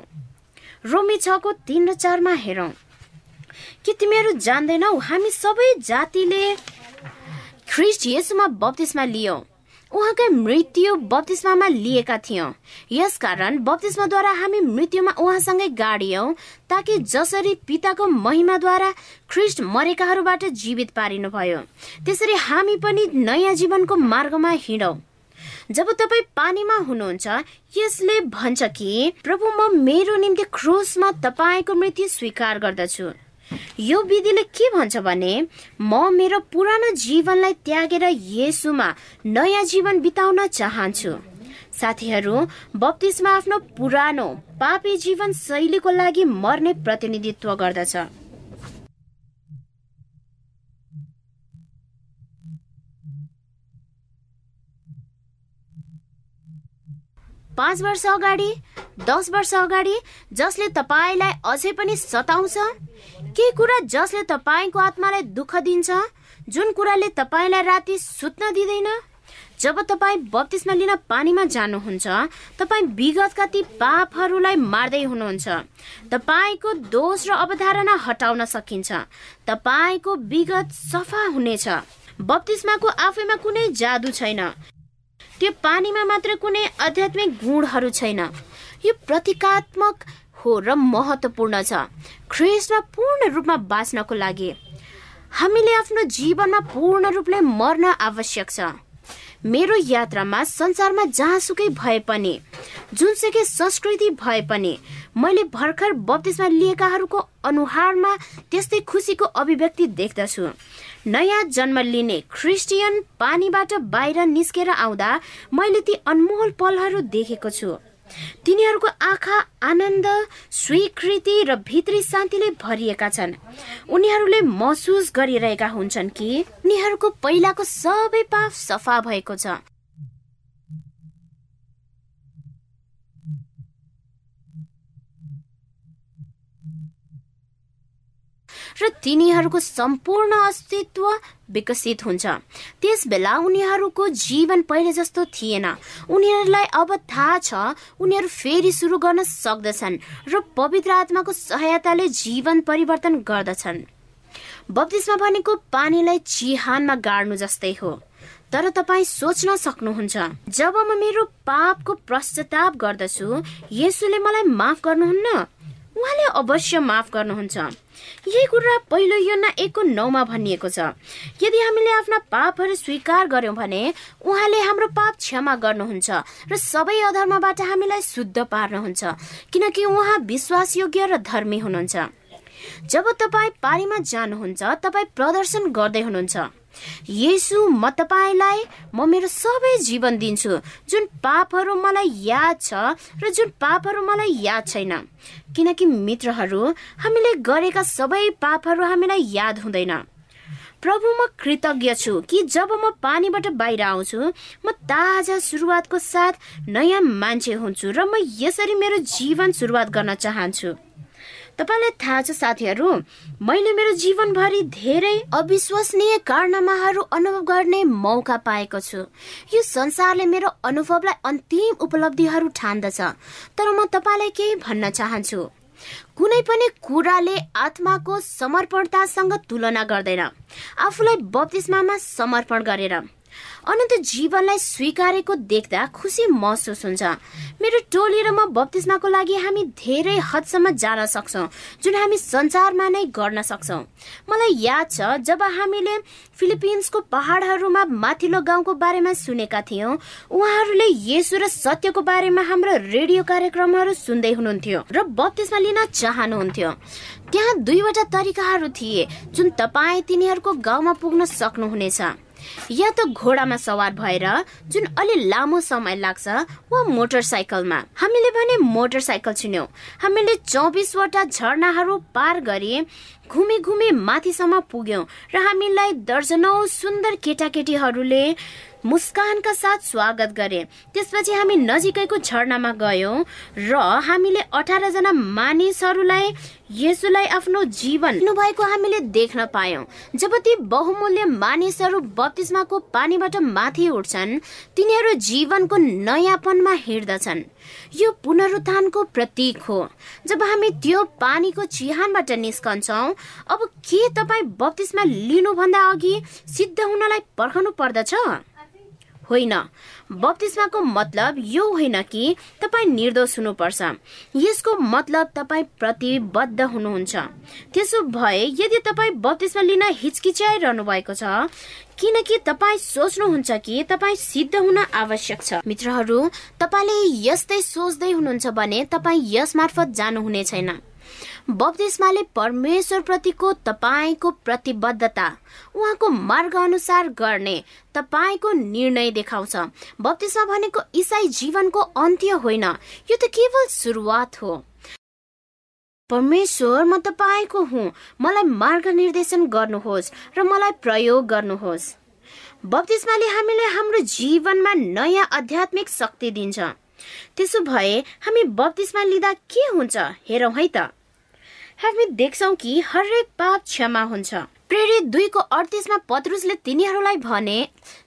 रोमी छको तिन र चारमा हेरौँ। के तिमीहरू जान्दैनौ हामी सबै जातिले ख्रिस्ट यसुमा बप्तिस्मा लियौँ। उहाँकै मृत्यु बत्तिस्मामा लिएका थियौँ। यसकारण बत्तिस्माद्वारा हामी मृत्युमा उहाँसँगै गाडियौँ ताकि जसरी पिताको महिमाद्वारा ख्रिस्ट मरेकाहरूबाट जीवित पारिनुभयो त्यसरी हामी पनि नयाँ जीवनको मार्गमा हिँडौँ। जब तपाईँ पानीमा हुनुहुन्छ यसले भन्छ कि प्रभु म मेरो निम्ति क्रोसमा तपाईँको मृत्यु स्वीकार गर्दछु। यो विधिले के भन्छ भने म मेरो पुरानो जीवनलाई त्यागेर येसुमा नयाँ जीवन बिताउन चाहन्छु। साथीहरू बत्तिसमा आफ्नो पुरानो पापी जीवन शैलीको लागि मर्ने प्रतिनिधित्व गर्दछ। पाँच वर्ष अगाडि दस वर्ष अगाडि जसले तपाईँलाई अझै पनि सताउँछ? के कुरा जसले तपाईँको आत्मालाई दुःख दिन्छ? जुन कुराले तपाईँलाई राति सुत्न दिँदैन? जब तपाईँ बत्तिसमा लिन पानीमा जानुहुन्छ तपाईँ विगतका ती पापहरूलाई मार्दै हुनुहुन्छ। तपाईँको दोष र अवधारणा हटाउन सकिन्छ। तपाईँको विगत सफा हुनेछ। बत्तिसमाको आफैमा कुनै जादु छैन। त्यो पानीमा मात्र कुनै आध्यात्मिक गुणहरू छैन। यो प्रतीकात्मक हो र महत्वपूर्ण छ। ख्रिस्टमा पूर्ण रूपमा बाँच्नको लागि हामीले आफ्नो जीवनमा पूर्ण रूपले मर्न आवश्यक छ। मेरो यात्रामा संसारमा जहाँसुकै भए पनि जुनसुकै संस्कृति भए पनि मैले भर्खर बत्तिसमा लिएकाहरूको अनुहारमा त्यस्तै खुसीको अभिव्यक्ति देख्दछु। नयाँ जन्म लिने क्रिस्टियन पानीबाट बाहिर निस्केर आउँदा मैले ती अनमोल पलहरू देखेको छु। तिनीहरूको आँखा आनन्द स्वीकृति र भित्री शान्तिले भरिएका छन्। उनीहरूले महसुस गरिरहेका हुन्छन् कि उनीहरूको पहिलाको सबै पाप सफा भएको छ। तिनीहरूको सम्पूर्ण अस्तित्व विकसित हुन्छ। त्यस बेला उनीहरूको जीवन पहिले जस्तो थिएन। उनीहरूलाई अब थाहा छ उनीहरू फेरि सुरु गर्न सक्दछन् र पवित्र आत्माको सहायताले जीवन परिवर्तन गर्दछन्। बत्तिसमा भनेको पानीलाई चिहानमा गाड्नु जस्तै हो। तर तपाईँ सोच्न सक्नुहुन्छ जब म मेरो पापको पश्चाताप गर्दछु यसुले मलाई माफ गर्नुहुन्न? उहाँले अवश्य माफ गर्नुहुन्छ। यही कुरा पहिलो योना एकको नौमा भनिएको छ। यदि हामीले आफ्ना पापहरू स्वीकार गर्यौं भने उहाँले हाम्रो पाप क्षमा गर्नुहुन्छ र सबै अधर्मबाट हामीलाई शुद्ध पार्नुहुन्छ किनकि उहाँ विश्वासयोग्य र धर्मी हुनुहुन्छ। जब तपाईँ पारीमा जानुहुन्छ तपाईँ प्रदर्शन गर्दै हुनुहुन्छ। येसु म तपाईँलाई म मेरो सबै जीवन दिन्छु। जुन पापहरू मलाई याद छ र जुन पापहरू मलाई याद छैन। किनकि मित्रहरू हामीले गरेका सबै पापहरू हामीलाई याद हुँदैन। प्रभु म कृतज्ञ छु कि जब म पानीबाट बाहिर आउँछु म ताजा सुरुवातको साथ नयाँ मान्छे हुन्छु र म यसरी मेरो जीवन सुरुवात गर्न चाहन्छु। तपाईँलाई थाहा छ साथीहरू मैले मेरो जीवनभरि धेरै अविश्वसनीय कारनामाहरू अनुभव गर्ने मौका पाएको छु। यो संसारले मेरो अनुभवलाई अन्तिम उपलब्धिहरू ठान्दछ तर म तपाईँलाई केही भन्न चाहन्छु। कुनै पनि कुराले आत्माको समर्पणतासँग तुलना गर्दैन। आफूलाई बत्तिसमामा समर्पण गरेर। अनन्त जीवनलाई स्वीकारेको देख्दा खुसी महसुस हुन्छ। मेरो टोली र म बत्तिसमाको लागि हामी धेरै हदसम्म जान सक्छौँ जुन हामी संसारमा नै गर्न सक्छौँ। मलाई याद छ जब हामीले फिलिपिन्सको पहाडहरूमा माथिल्लो गाउँको बारेमा सुनेका थियौँ उहाँहरूले यसु र सत्यको बारेमा हाम्रो रेडियो कार्यक्रमहरू सुन्दै हुनुहुन्थ्यो र बत्तिसमा लिन चाहनुहुन्थ्यो। त्यहाँ दुईवटा तरिकाहरू थिए जुन तपाईँ तिनीहरूको गाउँमा पुग्न सक्नुहुनेछ। या त घोडामा सवार भएर जुन अलि लामो समय लाग्छ वा मोटरसाइकलमा। हामीले भने मोटरसाइकल छिन्यौँ। हामीले चौबिसवटा झरनाहरू पार गरी घुमी घुमी माथिसम्म पुग्यौँ र हामीलाई दर्जनौ सुन्दर केटाकेटीहरूले मुस्कानका साथ स्वागत गरे। त्यसपछि हामी नजिकैको झरनामा गयौँ र हामीले अठारजना मानिसहरूलाई यसुलाई आफ्नो जीवन भएको हामीले देख्न पायौँ। जब ती बहुमूल्य मानिसहरू बत्तिसमाको पानीबाट माथि उठ्छन् तिनीहरू जीवनको नयाँपनमा हिँड्दछन्। यो पुनरुत्थानको प्रतीक हो। जब हामी त्यो पानीको चिहानबाट निस्कन्छौँ अब के तपाईँ बत्तिसमा लिनुभन्दा अघि सिद्ध हुनलाई पर्खनु पर्दछ? होइन। बप्तिस्माको मतलब यो होइन कि तपाईँ निर्दोष हुनुपर्छ। यसको मतलब तपाईँ प्रतिबद्ध हुनुहुन्छ। त्यसो भए यदि तपाईँ बप्तिस्मा लिन हिचकिचाइरहनु भएको छ किनकि तपाईँ सोच्नुहुन्छ कि तपाईँ सिद्ध हुन आवश्यक छ। मित्रहरू तपाईँले यस्तै सोच्दै हुनुहुन्छ भने तपाईँ यस मार्फत जानुहुने छैन। बप्तिस्माले परमेश्वर प्रतिको तपाईँको प्रतिबद्धता उहाँको मार्ग अनुसार गर्ने तपाईँको निर्णय देखाउँछ। बप्तिस्मा भनेको इसाई जीवनको अन्त्य होइन। यो त केवल सुरुवात हो। परमेश्वर म तपाईँको हुँ। मलाई मार्ग निर्देशन गर्नुहोस् र मलाई प्रयोग गर्नुहोस्। बप्तिस्माले हामीले हाम्रो जीवनमा नयाँ आध्यात्मिक शक्ति दिन्छ। त्यसो भए हामी बप्तिस्मा लिँदा के हुन्छ हेरौँ है त? हामी देख्छौ कि हरेक पाप क्षमा हुन्छ। प्रेरित दुईको अडतिसमा पत्रुसले तिनीहरूलाई भने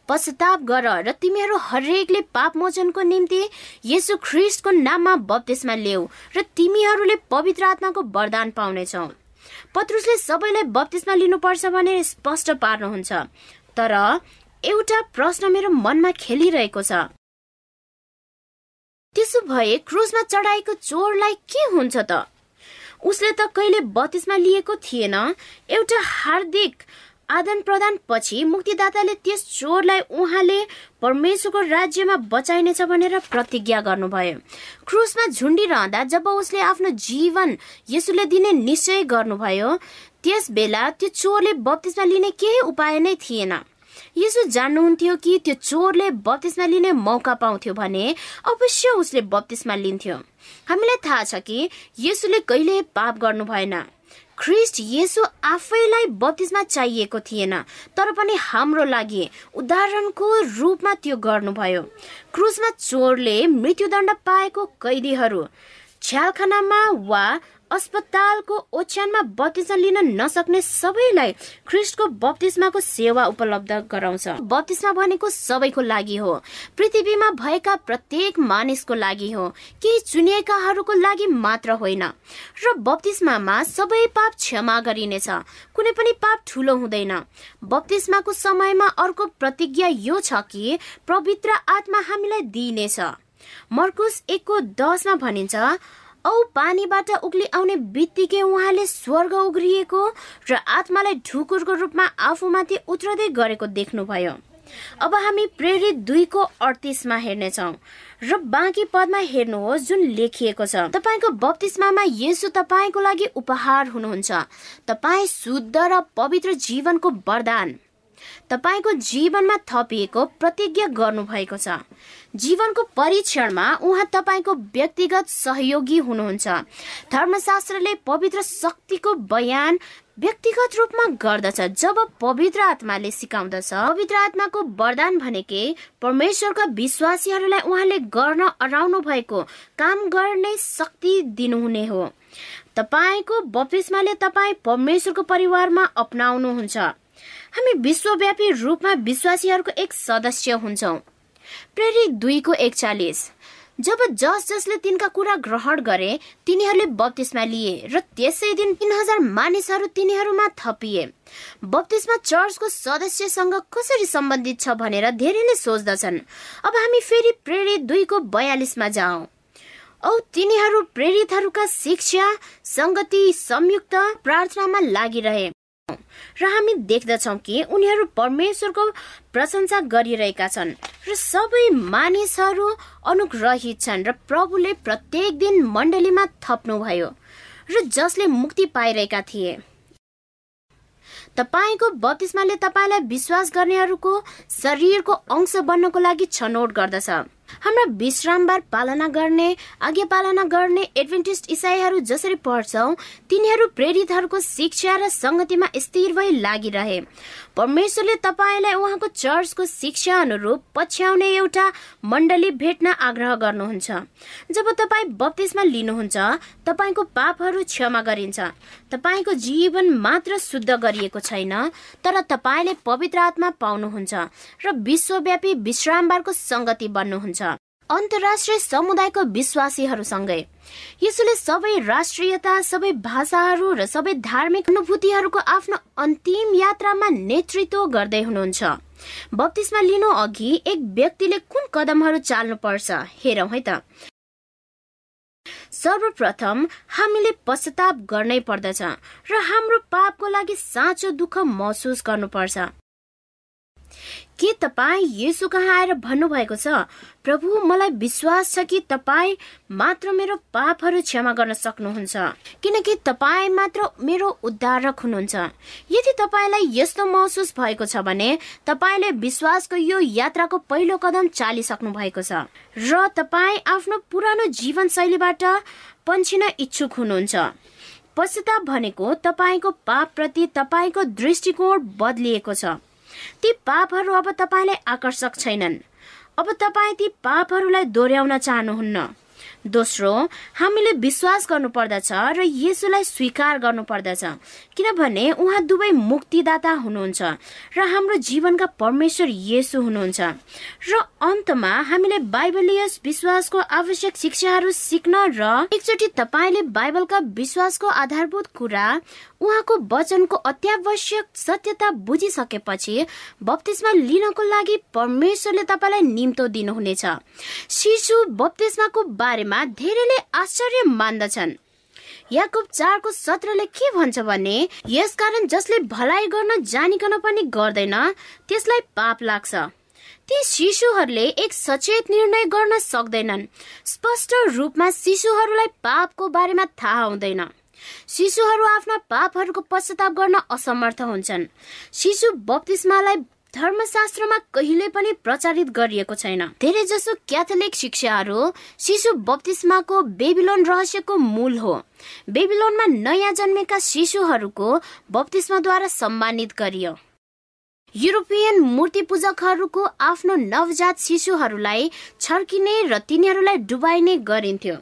पश्चाताप गर र तिमीहरू हरेकले पाप मोचनको निम्ति यसु ख्रिस्टको नाममा बत्तिसमा ल्याऊ र तिमीहरूले पवित्र आत्माको वरदान पाउनेछौ। पत्रुसले सबैलाई बत्तिसमा लिनुपर्छ भने स्पष्ट पार्नुहुन्छ। तर एउटा प्रश्न मेरो मनमा खेलिरहेको छ। त्यसो भए क्रुजमा चढाएको चोरलाई के हुन्छ त? उसले त कहिले बत्तिसमा लिएको थिएन। एउटा हार्दिक आदान प्रदान पछि मुक्तिदाताले त्यस चोरलाई उहाँले परमेश्वरको राज्यमा बचाइनेछ भनेर प्रतिज्ञा गर्नुभयो। क्रुसमा झुन्डिरहँदा जब उसले आफ्नो जीवन यसुले दिने निश्चय गर्नुभयो त्यस बेला त्यो चोरले बत्तिसमा लिने केही उपाय नै थिएन। यसो जान्नुहुन्थ्यो कि त्यो चोरले बत्तिसमा लिने मौका पाउँथ्यो भने अवश्य उसले बत्तिसमा लिन्थ्यो। हामीलाई थाहा छ कि यसुले कहिले पाप गर्नु भएन। ख्रिस्ट यसो आफैलाई बत्तिसमा चाहिएको थिएन तर पनि हाम्रो लागि उदाहरणको रूपमा त्यो गर्नुभयो। क्रुसमा चोरले मृत्युदण्ड पाएको कैदीहरू छ्यालखानामा वा अस्पतालको ओछ्यानमा बत्तिस्मा लिन नसक्ने सबैलाई ख्रिस्टको बत्तिस्माको सेवा उपलब्ध गराउँछ। बत्तिस्मा भनेको सबैको लागि हो। पृथ्वीमा भएका प्रत्येक मानिसको लागि हो। केही चुनिएकाहरूको लागि मात्र होइन। र बत्तिस्मामा सबै पाप क्षमा गरिनेछ। कुनै पनि पाप ठुलो हुँदैन। बत्तिस्माको समयमा अर्को प्रतिज्ञा यो छ कि पवित्र आत्मा हामीलाई दिइनेछ। मर्कुस एकको दसमा भनिन्छ औ पानीबाट उक्ली आउने बित्तिकै उहाँले स्वर्ग उग्रिएको र आत्मालाई ढुकुरको रूपमा आफूमाथि उत्रदै गरेको देख्नुभयो। अब हामी प्रेरित दुईको अडतिसमा हेर्नेछौ र बाँकी पदमा हेर्नुहोस् जुन लेखिएको छ। तपाईँको बत्तिसमामा यसो तपाईँको लागि उपहार हुनुहुन्छ। तपाईँ शुद्ध र पवित्र जीवनको वरदान। तपाईँको जीवनमा थपिएको प्रतिज्ञा गर्नुभएको छ। जीवनको परीक्षणमा उहाँ तपाईँको व्यक्तिगत सहयोगी हुनुहुन्छ। धर्मशास्त्रले पवित्र शक्तिको बयान व्यक्तिगत रूपमा गर्दछ। जब पवित्र आत्माले सिकाउँदछ पवित्र आत्माको वरदान भनेकै परमेश्वरका विश्वासीहरूलाई उहाँले गर्न अराउनु भएको काम गर्ने शक्ति दिनुहुने हो। तपाईँको बपिसमाले तपाईँ परमेश्वरको परिवारमा अप्नाउनुहुन्छ। हामी विश्वव्यापी रूपमा विश्वासीहरूको एक सदस्य हुन्छौँ। प्रेरित दुईको एकचालिस। जब जस जसले तिनका कुरा ग्रहण गरे तिनीहरूले बत्तिसमा लिए र त्यसै दिन तिन हजार मानिसहरू तिनीहरूमा थपिए। बत्तिसमा चर्चको सदस्यसँग कसरी सम्बन्धित छ भनेर धेरैले सोच्दछन्। अब हामी फेरि प्रेरित दुईको बयालिसमा जाउँ। औ तिनीहरू प्रेरितहरूका शिक्षा संगति संयुक्त प्रार्थनामा लागिरहे। र हामी देख्दछौ कि उनीहरू परमेश्वरको प्रशंसा गरिरहेका छन् र सबै मानिसहरू अनुग्रहित छन् र प्रभुले प्रत्येक दिन मण्डलीमा थप्नुभयो र जसले मुक्ति पाइरहेका थिए। तपाईँको बत्तिसमाले तपाईँलाई विश्वास गर्नेहरूको शरीरको अंश बन्नको लागि छनौट गर्दछ। हाम्रा विश्रामबार पालना गर्ने आज्ञा पालना गर्ने एडभेन्टिस्ट इसाईहरू जसरी पढ्छौ तिनीहरू प्रेरितहरूको शिक्षा र संगतिमा स्थिर भई लागिरहे। परमेश्वरले तपाईँलाई उहाँको चर्चको शिक्षा अनुरूप पछ्याउने एउटा मण्डली भेट्न आग्रह गर्नुहुन्छ। जब तपाईँ बत्तिसमा लिनुहुन्छ तपाईँको पापहरू क्षमा गरिन्छ। तपाईँको जीवन मात्र शुद्ध गरिएको छैन तर तपाईँले पवित्र आत्मा पाउनुहुन्छ र विश्वव्यापी विश्रामबारको संगति बन्नुहुन्छ। अन्तर्राष्ट्रिय समुदायको विश्वासीहरूसँगै। यसोले सबै राष्ट्रियता सबै भाषाहरू र सबै धार्मिक अनुभूतिहरूको आफ्नो अन्तिम यात्रामा नेतृत्व गर्दै हुनुहुन्छ। बत्तिसमा लिनु अघि एक व्यक्तिले कुन कदमहरू चाल्नु पर्छ हेरौँ है त। सर्वप्रथम हामीले पश्चाताप गर्नै पर्दछ र हाम्रो पापको लागि साँचो दुःख महसुस गर्नुपर्छ। के तपाईँ यसो कहाँ आएर भन्नुभएको छ? प्रभु मलाई विश्वास छ कि तपाईँ मात्र मेरो पापहरू क्षमा गर्न सक्नुहुन्छ? किनकि तपाईँ मात्र मेरो उद्धारक हुनुहुन्छ। यदि तपाईँलाई यस्तो महसुस भएको छ भने तपाईँले विश्वासको यो यात्राको पहिलो कदम चालिसक्नु भएको छ र तपाईँ आफ्नो पुरानो जीवनशैलीबाट पन्छिन इच्छुक हुनुहुन्छ। पश्चाताप भनेको तपाईँको पापप्रति तपाईँको दृष्टिकोण बदलिएको छ। ती पापहरू अब तपाईँलाई आकर्षक छैनन्। अब तपाईँ ती पापहरूलाई दोहोऱ्याउन चाहनुहुन्न। दोस्रो हामीले विश्वास गर्नुपर्दछ र यसुलाई स्वीकार गर्नुपर्दछ किनभने उहाँ दुवै मुक्तिदाता हुनुहुन्छ र हाम्रो जीवनका परमेश्वर येसु हुनुहुन्छ। र अन्तमा हामीले बाइबलीय विश्वासको आवश्यक शिक्षाहरू सिक्न र एकचोटि तपाईँले बाइबलका विश्वासको आधारभूत कुरा उहाँको वचनको अत्यावश्यक सत्यता बुझिसकेपछि बप्तिस्मा लिनको लागि परमेश्वरले तपाईँलाई निम्तो दिनुहुनेछ। शिशु बप्तिस्माको बारेमा धेरैले आश्चर्य मान्दछन्। याकुब चारको सत्रले के भन्छ भने यसकारण जसले भलाइ गर्न जानिकन पनि गर्दैन त्यसलाई पाप लाग्छ। ती शिशुहरूले एक सचेत निर्णय गर्न सक्दैनन्। स्पष्ट रूपमा शिशुहरूलाई पापको बारेमा थाहा हुँदैन। शिशुहरू आफ्ना पापहरूको पश्चाताप गर्न असमर्थ हुन्छन्। शिशु बप्तिस्मालाई धर्मशास्त्रमा कहिले पनि प्रचारित गरिएको छैन। धेरै जसो क्याथोलिक शिक्षाहरू शिशु बप्तिस्माको बेबिलोन रहस्यको मूल हो। बेबिलोनमा नयाँ जन्मेका शिशुहरूको बप्तिस्माद्वारा सम्मानित गरियो। युरोपियन मूर्ति पूजकहरूको आफ्नो नवजात शिशुहरूलाई छर्किने र तिनीहरूलाई डुबाइने गरिन्थ्यो।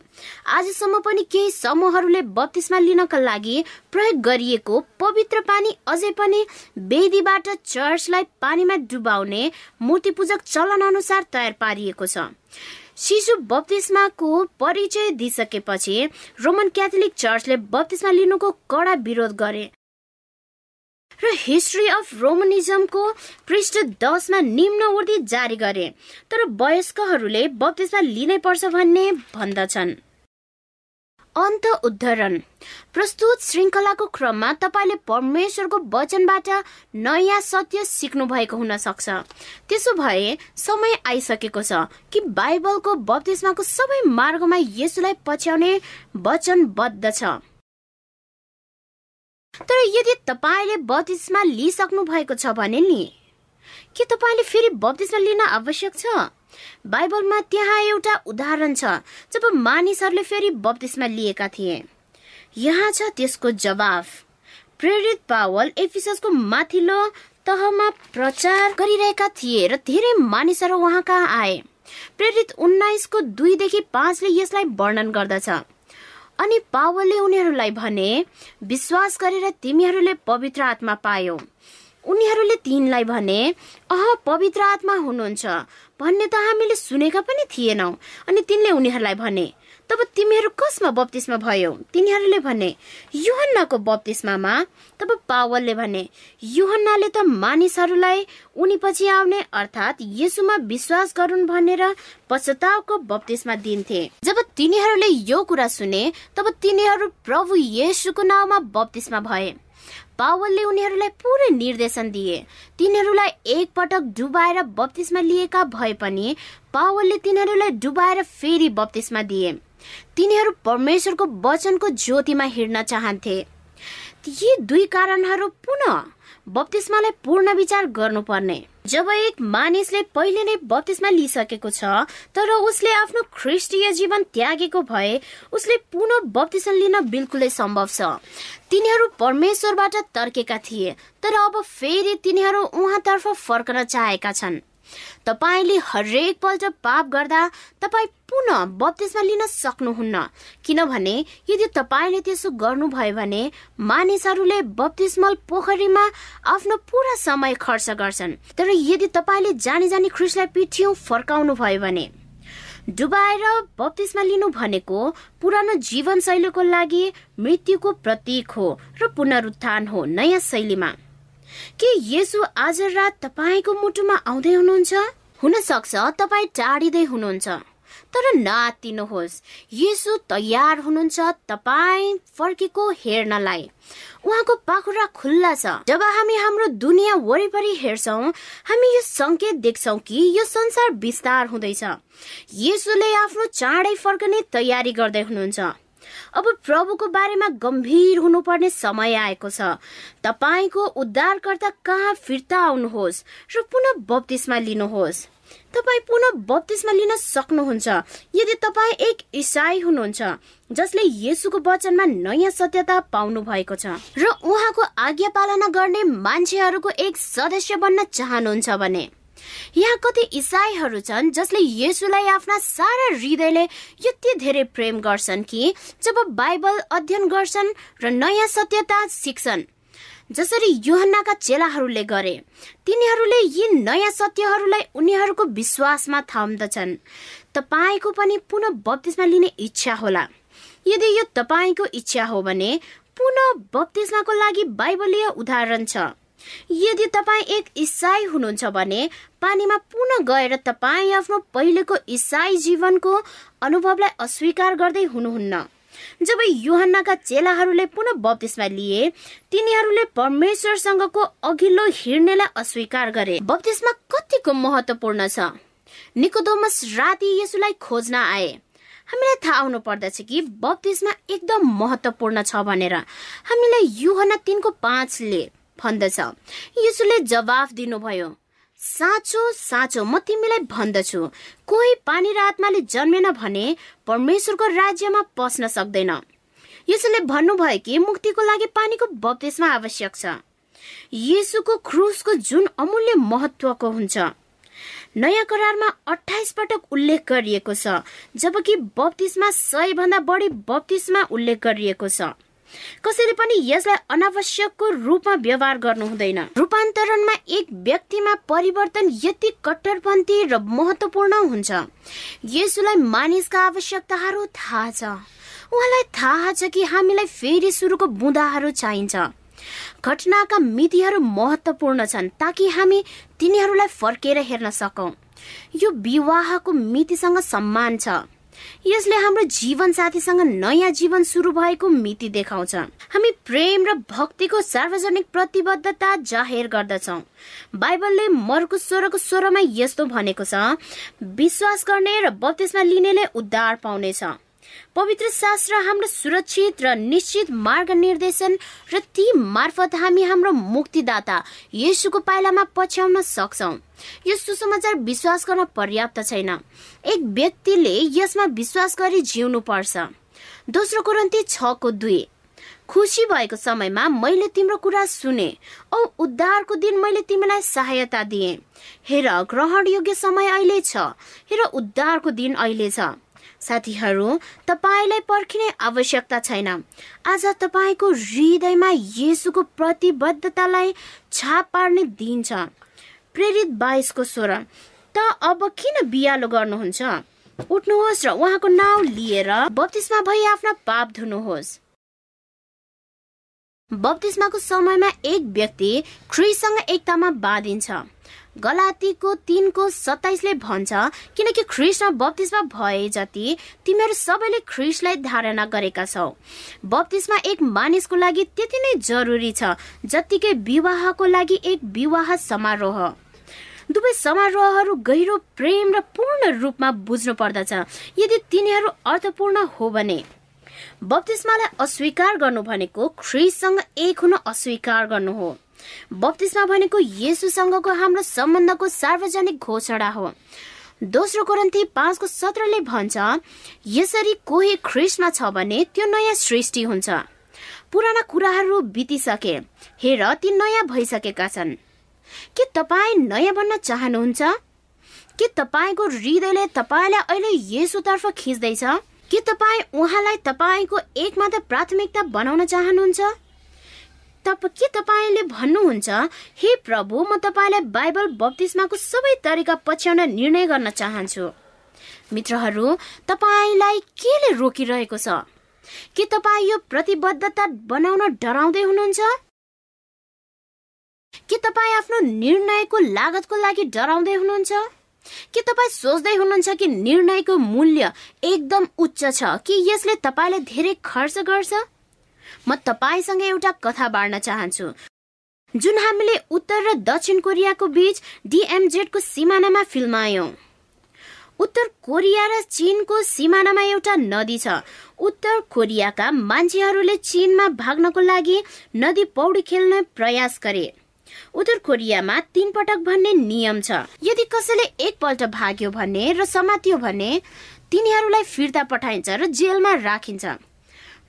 आजसम्म पनि केही समूहहरूले बत्तिसमा लिनका लागि प्रयोग गरिएको पवित्र पानी अझै पनि वेदीबाट चर्चलाई पानीमा डुबाउने मूर्ति पूजक चलन अनुसार तयार पारिएको छ। शिशु बत्तिसमाको परिचय दिइसकेपछि रोमन क्याथोलिक चर्चले बत्तिसमा लिनुको कडा विरोध गरे। र हिस्ट्री अफ रोमनिजमको पृष्ठ दसमा निम्न उर्दी जारी गरे। तर वयस्कहरूले बत्तिसमा लिनै पर्छ भन्ने भन्दछन्। अन्त उद्धरण। प्रस्तुत श्रृङ्खलाको क्रममा तपाईँले परमेश्वरको वचनबाट नयाँ सत्य सिक्नु भएको हुन सक्छ त्यसो भए समय आइसकेको छ कि बाइबलको बत्तिसमाको सबै मार्गमा यसुलाई पछ्याउने वचनबद्ध छ। तर यदि तपाईँले बत्तिसमा लिइसक्नु भएको छ भने नि के तपाईँले फेरि बत्तिसमा लिन आवश्यक छ? बाइबलमा त्यहाँ एउटा उदाहरण छ जब मानिसहरूले फेरि बत्तिसमा लिएका थिए। यहाँ छ त्यसको जवाफ। प्रेरित पावल एफिसको माथिल्लो तहमा प्रचार गरिरहेका थिए र धेरै मानिसहरू उहाँ कहाँ आए। प्रेरित उन्नाइसको दुईदेखि पाँचले यसलाई वर्णन गर्दछ। अनि पावलले उनीहरूलाई भने विश्वास गरेर तिमीहरूले पवित्र आत्मा पायौ। उनीहरूले तिनलाई भने अह पवित्र आत्मा हुनुहुन्छ। भन्ने त हामीले सुनेका पनि थिएनौ। अनि तिनले उनीहरूलाई भने तब तिमीहरू कसमा बत्तिसमा भयो? तिनीहरूले भने युहन्नाको बत्तिसमामा तब पावलले भने युहन्नाले त मानिसहरूलाई उनी पछि आउने अर्थात् यसुमा विश्वास गरून् भनेर पश्चातावको बत्तिसमा दिन्थे। जब तिनीहरूले यो कुरा सुने तब तिनीहरू प्रभु येसुको नाउँमा बत्तिसमा भए। पावलले उनीहरूलाई पुरै निर्देशन दिए। तिनीहरूलाई एक पटक डुबाएर बत्तिसमा लिएका भए पनि पावलले तिनीहरूलाई डुबाएर फेरि बत्तिसमा दिए। तिनीहरू परमेश्वरको वचनको ज्योतिमा हिँड्न चाहन्थे। यी दुई कारणहरू पुनः बत्तिसमालाई पूर्ण विचार गर्नुपर्ने। जब एक मानिसले पहिले नै बत्तिसमा लिइसकेको छ तर उसले आफ्नो ख्रिस्टीय जीवन त्यागेको भए उसले पुनः बत्तिसमा लिन बिल्कुलै सम्भव छ। तिनीहरू परमेश्वरबाट तर्केका थिए तर अब फेरि तिनीहरू उहाँतर्फ फर्कन चाहेका छन्। तपाईँले हरेक पल्ट पाप गर्दा तपाईँ पुनः बत्तिसमा लिन सक्नुहुन्न। किनभने यदि तपाईँले त्यसो गर्नुभयो भने मानिसहरूले बत्तिसमल पोखरीमा आफ्नो पुरा समय खर्च गर्छन्। तर यदि तपाईँले जानी जानी ख्रिसलाई पिठ्यौँ फर्काउनु भयो भने डुबाएर बत्तिसमा लिनु भनेको पुरानो जीवनशैलीको लागि मृत्युको प्रतीक हो र पुनरुत्थान हो नयाँ शैलीमा। के यसो आज रात तपाईँको मुटुमा आउँदै हुनुहुन्छ? हुन सक्छ तपाईँ टाढिँदै हुनुहुन्छ। तर नआत्तिनुहोस् यसो तयार हुनुहुन्छ तपाईँ फर्केको हेर्नलाई। उहाँको पाखुरा खुल्ला छ। जब हामी हाम्रो दुनियाँ वरिपरि हेर्छौँ हामी यो संकेत देख्छौ कि यो संसार विस्तार हुँदैछ। यसोले आफ्नो चाँडै फर्कने तयारी गर्दै हुनुहुन्छ। अब प्रभुको बारेमा गम्भीर हुनुपर्ने समय आएको छ। तपाईँको उद्धारकर्ता कहाँ फिर्ता आउनुहोस् र पुनः बत्तिसमा लिनुहोस्। तपाईँ पुनः बत्तिसमा लिन सक्नुहुन्छ। यदि तपाईँ एक इसाई हुनुहुन्छ जसले येसुको वचनमा नयाँ सत्यता पाउनु भएको छ र उहाँको आज्ञा पालना गर्ने मान्छेहरूको एक सदस्य बन्न चाहनुहुन्छ भने। यहाँ कति इसाईहरू छन् जसले येसुलाई आफ्ना सारा हृदयले यति धेरै प्रेम गर्छन् कि जब बाइबल अध्ययन गर्छन् र नयाँ सत्यता सिक्छन्। जसरी युहन्नाका चेलाहरूले गरे तिनीहरूले यी नयाँ सत्यहरूलाई उनीहरूको विश्वासमा थाम्दछन्। तपाईँको पनि पुनः बत्तिसमा लिने इच्छा होला। यदि यो तपाईँको इच्छा हो भने पुनः बत्तिसमाको लागि बाइबलीय उदाहरण छ। यदि तपाईँ एक इसाई हुनुहुन्छ भने पानीमा पुनः गएर तपाईँ आफ्नो पहिलेको इसाई जीवनको अनुभवलाई अस्वीकार गर्दै हुनुहुन्न। जब युहन्नाका चेलाहरूले पुनः बप्तिस्मा लिए तिनीहरूले परमेश्वरसँगको अघिल्लो हिँड्नेलाई अस्वीकार गरे। बप्तिस्मा कतिको महत्वपूर्ण छ? निकोदोमस राति यसुलाई खोज्न आए। हामीलाई थाहा आउनु पर्दछ कि बप्तिस्मा एकदम महत्वपूर्ण छ भनेर। हामीलाई युहना तिनको पाँचले भन्दछ। यसुले जवाफ दिनुभयो साँचो साँचो म तिमीलाई भन्दछु। कोही पानी र आत्माले जन्मेन भने परमेश्वरको राज्यमा पस्न सक्दैन। यसोले भन्नुभयो कि मुक्तिको लागि पानीको बप्तिस्मा आवश्यक छ। येसुको क्रुसको जुन अमूल्य महत्वको हुन्छ। नयाँ करारमा अठाइस पटक उल्लेख गरिएको छ जबकि बत्तिसमा सय भन्दा बढी बत्तिसमा उल्लेख गरिएको छ। कसैले पनि यसलाई अनावश्यकको रूपमा व्यवहार गर्नु हुँदैन रूपान्तरणमा एक व्यक्तिमा परिवर्तन यति कट्टरपन्थी र महत्वपूर्ण हुन्छ। यसुलाई मानिसका आवश्यकताहरू थाहा छ। उहाँलाई थाहा छ कि हामीलाई फेरि सुरुको बुँदाहरू चाहिन्छ। घटनाका मितिहरू महत्वपूर्ण छन् ताकि हामी तिनीहरूलाई फर्केर हेर्न सकौँ। यो विवाहको मितिसँग सम्मान छ। यसले हाम्रो जीवन साथीसँग नयाँ जीवन सुरु भएको मिति देखाउँछ। हामी प्रेम र भक्तिको सार्वजनिक प्रतिबद्धता जाहेर गर्दछौ। बाइबलले मर्को स्वरको स्वरमा यस्तो भनेको छ विश्वास गर्ने र बत्तिसमा लिनेले उद्धार पाउनेछ। पवित्र शास्त्र हाम्रो सुरक्षित र निश्चित मार्ग निर्देशन र ती मार्फत हामी हाम्रो मुक्तिदाता येसुको पाइलामा पछ्याउन सक्छौँ। यो सुसमाचार विश्वास गर्न पर्याप्त छैन। एक व्यक्तिले यसमा विश्वास गरी जिउनु पर्छ दोस्रो कुरन्ती छको दुई खुसी भएको समयमा मैले तिम्रो कुरा सुने औ उद्धारको दिन मैले तिमीलाई सहायता दिए। हेर ग्रहण योग्य समय अहिले छ। हेर उद्धारको दिन अहिले छ। साथीहरू तपाईँलाई पर्खिने आवश्यकता छैन। आज तपाईँको हृदयमा येसुको प्रतिबद्धतालाई छाप पार्ने दिन छ। प्रेरित बाइसको स्वर त अब किन बिहालो गर्नुहुन्छ? उठ्नुहोस् र उहाँको नाउँ लिएर बत्तिसमा भई आफ्ना पाप धुनुहोस्। बत्तिसमाको समयमा एक व्यक्ति ख्रिससँग एकतामा बाँधिन्छ। गलातीको तिनको सत्ताइसले भन्छ किनकि ख्रिसमा बत्तिसमा भए जति तिमीहरू सबैले ख्रिसलाई धारणा गरेका छौ। बत्तिसमा एक मानिसको लागि त्यति नै जरुरी छ जत्तिकै विवाहको लागि एक विवाह समारोह। दुवै समारोहहरू गहिरो प्रेम र पूर्ण रूपमा बुझ्नु पर्दछ यदि तिनीहरू अर्थपूर्ण हो भने। बत्तिसमालाई अस्वीकार गर्नु भनेको ख्रिससँग एक हुन अस्वीकार गर्नु हो। बत्तिसमा भनेको येसुसँगको हाम्रो सम्बन्धको सार्वजनिक घोषणा हो। दोस्रो कोरन्थी पाँचको सत्रले भन्छ यसरी कोही ख्रिस्टमा छ भने त्यो नयाँ सृष्टि हुन्छ। पुराना कुराहरू बितिसके हेर ती नयाँ भइसकेका छन्। के तपाईँ नयाँ बन्न चाहनुहुन्छ? के तपाईँको हृदयले तपाईँलाई अहिले यसुतर्फ खिच्दैछ? के तपाईँ उहाँलाई तपाईँको एकमात्र प्राथमिकता बनाउन चाहनुहुन्छ? तप के तपाईँले भन्नुहुन्छ? हे प्रभु म तपाईँलाई बाइबल बत्तिसमाको सबै तरिका पछ्याउन निर्णय गर्न चाहन्छु। मित्रहरू तपाईँलाई केले रोकिरहेको छ? के तपाईँ यो प्रतिबद्धता बनाउन डराउँदै हुनुहुन्छ? के तपाईँ आफ्नो निर्णयको लागतको लागि डराउँदै हुनुहुन्छ? के तपाईँ सोच्दै हुनुहुन्छ कि निर्णयको मूल्य एकदम उच्च छ कि यसले तपाईँले धेरै खर्च गर्छ? म तपाईँसँग एउटा कथा बाँड्न चाहन्छु। जुन हामीले उत्तर र दक्षिण कोरियाको बीच डिएमजेडको सिमानामा फिल्मायौँ। उत्तर कोरिया र चीनको सिमानामा एउटा नदी छ। उत्तर कोरियाका मान्छेहरूले चीनमा भाग्नको लागि नदी पौडी खेल्न प्रयास गरे। उत्तर कोरियामा तीन पटक भन्ने नियम छ। यदि कसैले एकपल्ट भाग्यो भने र समातियो भने तिनीहरूलाई फिर्ता पठाइन्छ र जेलमा राखिन्छ।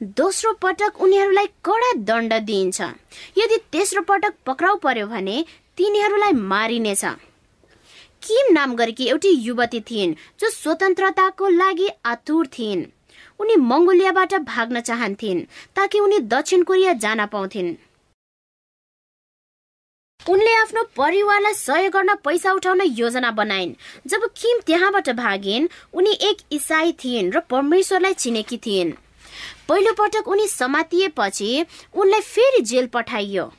दोस्रो पटक उनीहरूलाई कडा दण्ड दिइन्छ। यदि तेस्रो पटक पक्राउ पर्यो भने तिनीहरूलाई मारिनेछ। किम नाम गरेकी एउटी युवती थिइन् जो स्वतन्त्रताको लागि आतुर थिइन्। उनी मङ्गोलियाबाट भाग्न चाहन्थिन् ताकि उनी दक्षिण कोरिया जान पाउँथिन्। उनले आफ्नो परिवारलाई सहयोग गर्न पैसा उठाउन योजना बनाइन्। जब किम त्यहाँबाट भागिन् उनी एक इसाई थिइन् र परमेश्वरलाई चिनेकी थिइन्। पहिलो पटक उनी समातिएपछि उनलाई फेरि जेल पठाइयो।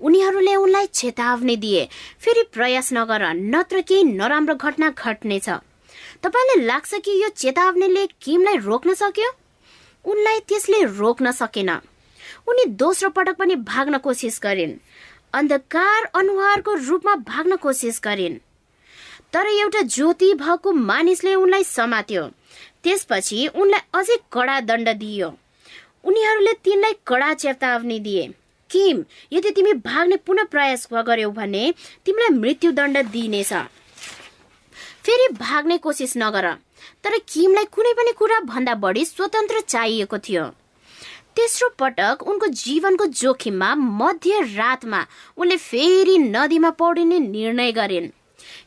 उनीहरूले उनलाई चेतावनी दिए। फेरि प्रयास नगर नत्र केही नराम्रो घटना घट्नेछ। तपाईँलाई लाग्छ कि यो चेतावनीले किमलाई रोक्न सक्यो? उनलाई त्यसले रोक्न सकेन। उनी दोस्रो पटक पनि भाग्न कोसिस गरिन्। अन्धकार अनुहारको रूपमा भाग्न कोसिस गरिन्। तर एउटा ज्योति भएको मानिसले उनलाई समात्यो। त्यसपछि उनलाई अझै कडा दण्ड दिइयो उनीहरूले तिनलाई कडा चेतावनी दिए। किम यदि तिमी भाग्ने पुनः प्रयास गर्यौ भने तिमीलाई मृत्युदण्ड दिइनेछ। फेरि भाग्ने कोसिस नगर। तर किमलाई कुनै पनि कुरा भन्दा बढी स्वतन्त्र चाहिएको थियो। तेस्रो पटक उनको जीवनको जोखिममा मध्य रातमा उनले फेरि नदीमा पौडिने निर्णय गरिन्।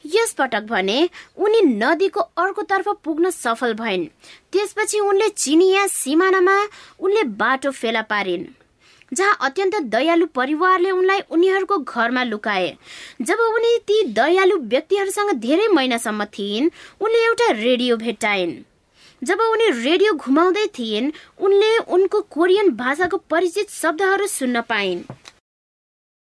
यस पटक भने उनी नदीको अर्कोतर्फ पुग्न सफल भइन्। त्यसपछि उनले चिनिया सिमानामा उनले बाटो फेला पारिन् जहाँ अत्यन्त दयालु परिवारले उनलाई उनीहरूको घरमा लुकाए। जब उनी ती दयालु व्यक्तिहरूसँग धेरै महिनासम्म थिइन् उनले एउटा रेडियो भेट्टाइन्। जब उनी रेडियो घुमाउँदै थिइन् उनले उनको कोरियन भाषाको परिचित शब्दहरू सुन्न पाइन्।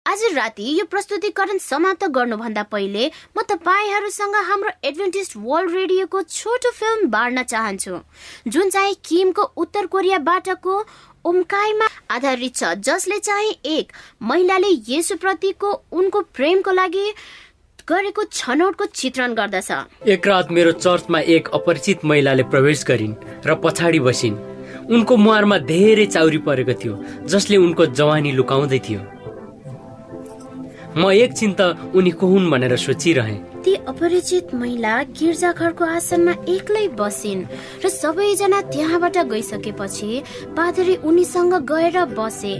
आज राति यो प्रस्तुतिकरण समाप्त गर्नुभन्दा पहिले म तपाईँहरूसँग हाम्रो एडभेन्टिस्ट वर्ल्ड रेडियोको छोटो फिल्म बाँड्न चाहन्छु। जुन चाहिँ किमको उत्तर कोरियाबाटको उम्काइमा आधारित छ जसले चाहिँ एक महिलाले येसुप्रतिको उनको प्रेमको लागि गरेको छनौटको चित्रण गर्दछ। एक रात मेरो चर्चमा एक अपरिचित महिलाले प्रवेश गरिन् र पछाडि बसिन्। उनको मुहारमा धेरै चाउरी परेको थियो जसले उनको जवानी लुकाउँदै थियो। म एकछिन त उनी को हुन् भनेर सोचिरहेँ। ती अपरिचित महिला गिर्जाघरको आसनमा एक्लै बसिन् र सबैजना त्यहाँबाट गइसकेपछि पादरी उनीसँग गएर बसे।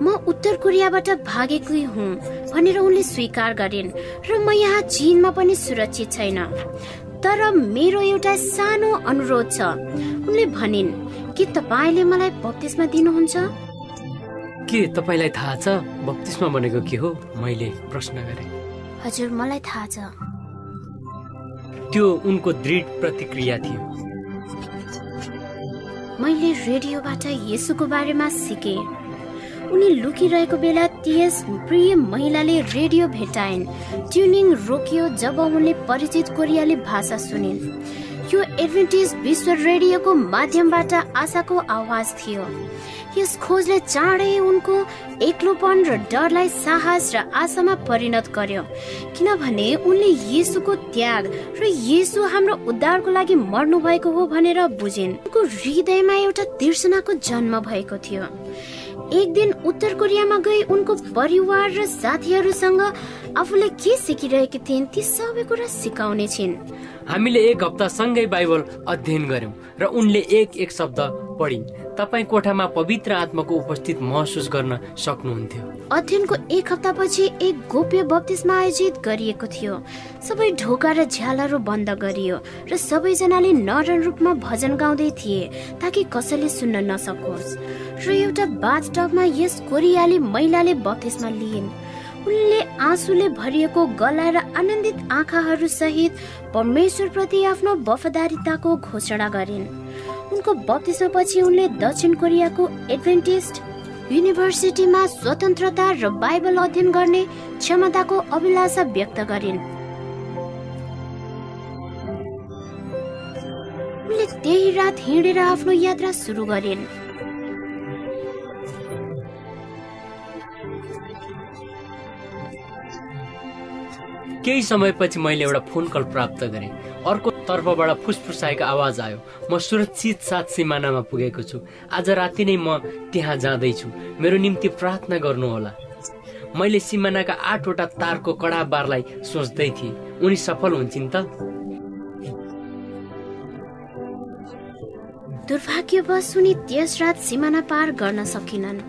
म उत्तर कोरियाबाट भागेकै हुँ भनेर उनले स्वीकार गरिन् र म यहाँ चीनमा पनि सुरक्षित छैन। तर मेरो एउटा सानो अनुरोध छ। उनले भनिन् के तपाईँले मलाई बत्तिसमा दिनुहुन्छ? के तपाईँलाई थाहा छ? बत्तिसमा भनेको के हो? मैले प्रश्न गरेँ। हजुर मलाई थाहा छ। त्यो उनको दृढ प्रतिक्रिया थियो। मैले रेडियोबाट यसुको बारेमा सिके। उनी लुकिरहेको बेला त्यस प्रिय महिलाले रेडियो भेटाइन्। ट्युनिङ रोकियो जब उनले परिचित कोरियाली भाषा सुनिन्। यो एडभेन्टिज विश्व रेडियोको माध्यमबाट आशाको आवाज थियो। यस खोजले चाँडै उनको एक्लोपन र डरलाई साहस र आशामा परिणत गर्यो। किनभने उनले येसुको त्याग र येसु हाम्रो उद्धारको लागि मर्नु भएको हो भनेर बुझिन्। उनको हृदयमा एउटा तिर्सनाको जन्म भएको थियो। एक दिन उत्तर कोरियामा गई उनको परिवार र साथीहरूसँग आफूले के सिकिरहेकी थिइन् ती सबै कुरा सिकाउने छिन्। हामीले एक हप्ता सँगै बाइबल अध्ययन गर्यौं र उनले एक एक शब्द पढिन्। तपाईँ कोठामा पवित्र आत्माको उपस्थित महसुस गर्न सक्नुहुन्थ्यो। अध्ययनको एक हप्तापछि एक गोप्य बत्तिसमा आयोजित गरिएको थियो। सबै ढोका र झ्यालहरू बन्द गरियो र सबैजनाले नरन रूपमा भजन गाउँदै थिए ताकि कसैले सुन्न नसकोस्। र एउटा बाथटबमा यस कोरियाली महिलाले बत्तिसमा लिइन्। उनले आँसुले भरिएको गला र आनन्दित आँखाहरू सहित परमेश्वर प्रति आफ्नो वफादारिताको घोषणा गरिन्। उनको बत्तिसपछि उनले दक्षिण कोरियाको एडभेन्टिस्ट युनिभर्सिटीमा स्वतन्त्रता र बाइबल अध्ययन गर्ने क्षमताको अभिलाषा व्यक्त गरिन्। उनले त्यही रात हिँडेर आफ्नो यात्रा सुरु गरिन्। केही समयपछि मैले एउटा फोन कल प्राप्त गरेँ। अर्को तर्फबाट फुसफुसाएको आवाज आयो। म सुरक्षित साथ सिमानामा पुगेको छु। आज राति नै म त्यहाँ जाँदैछु। मेरो निम्ति प्रार्थना गर्नुहोला। मैले सिमानाका आठवटा तारको कडा बारलाई सोच्दै थिएँ। उनी सफल हुन्छन् त? दुर्भाग्यवश उनी त्यस रात सिमाना पार गर्न सकिनन्।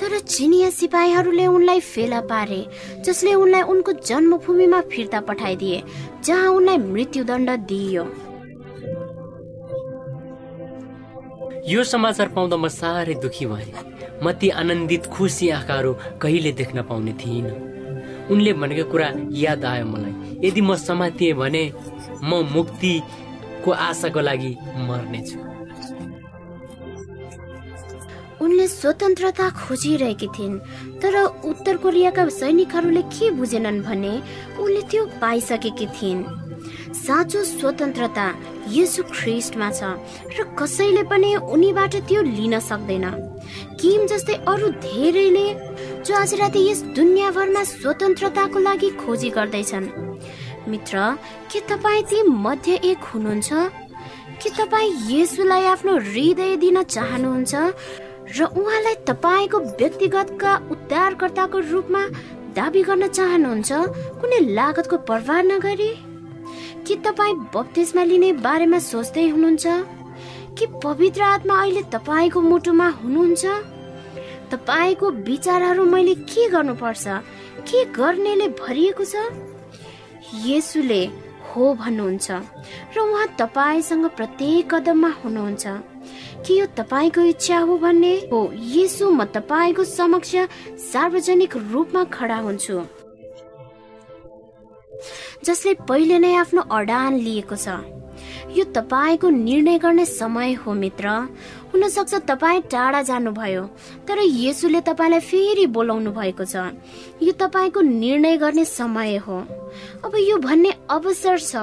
तर चिनिया सिपाहीहरूले उनलाई फेला पारे जसले उनलाई उनको जन्मभूमिमा फिर्ता पठाइदिए जहाँ उनलाई मृत्युदण्ड दिइयो। यो समाचार पाउँदा म साह्रै दुखी भएँ। म ती आनन्दित खुसी आँखाहरू कहिले देख्न पाउने थिइनँ। उनले भनेको कुरा याद आयो मलाई। यदि म समातिएँ भने म मुक्तिको आशाको लागि मर्नेछु। उनले स्वतन्त्रता खोजिरहेकी थिइन्। तर उत्तर कोरियाका सैनिकहरूले के बुझेनन् भने उनले त्यो पाइसकेकी थिइन्। साँचो स्वतन्त्रता यसु ख्रिस्टमा छ र कसैले पनि उनीबाट त्यो लिन सक्दैन। किम जस्तै अरू धेरैले जो आज राति यस दुनियाँभरमा स्वतन्त्रताको लागि खोजी गर्दैछन्। मित्र के तपाईँ ती मध्ये एक हुनुहुन्छ? के तपाईँ यसुलाई आफ्नो हृदय दिन चाहनुहुन्छ? र उहाँलाई तपाईँको व्यक्तिगतका उद्धारकर्ताको रूपमा दावी गर्न चाहनुहुन्छ कुनै लागतको प्रभाव नगरी? के तपाईँ बत्तिसमा लिने बारेमा सोच्दै हुनुहुन्छ? के पवित्र आत्मा अहिले तपाईँको मुटुमा हुनुहुन्छ? तपाईँको विचारहरू मैले के गर्नुपर्छ? के गर्नेले भरिएको छ? येसुले हो भन्नुहुन्छ र उहाँ तपाईँसँग प्रत्येक कदममा हुनुहुन्छ। के यो तपाईँको इच्छा हो भन्ने? हो येसु म तपाईँको समक्ष सार्वजनिक रूपमा खडा हुन्छु। जसले पहिले नै आफ्नो अडान लिएको छ। यो तपाईँको निर्णय गर्ने समय हो मित्र। हुन सक्छ तपाईँ टाढा जानुभयो तर येसुले तपाईँलाई फेरि बोलाउनु भएको छ। यो तपाईँको निर्णय गर्ने समय हो। अब यो भन्ने अवसर छ।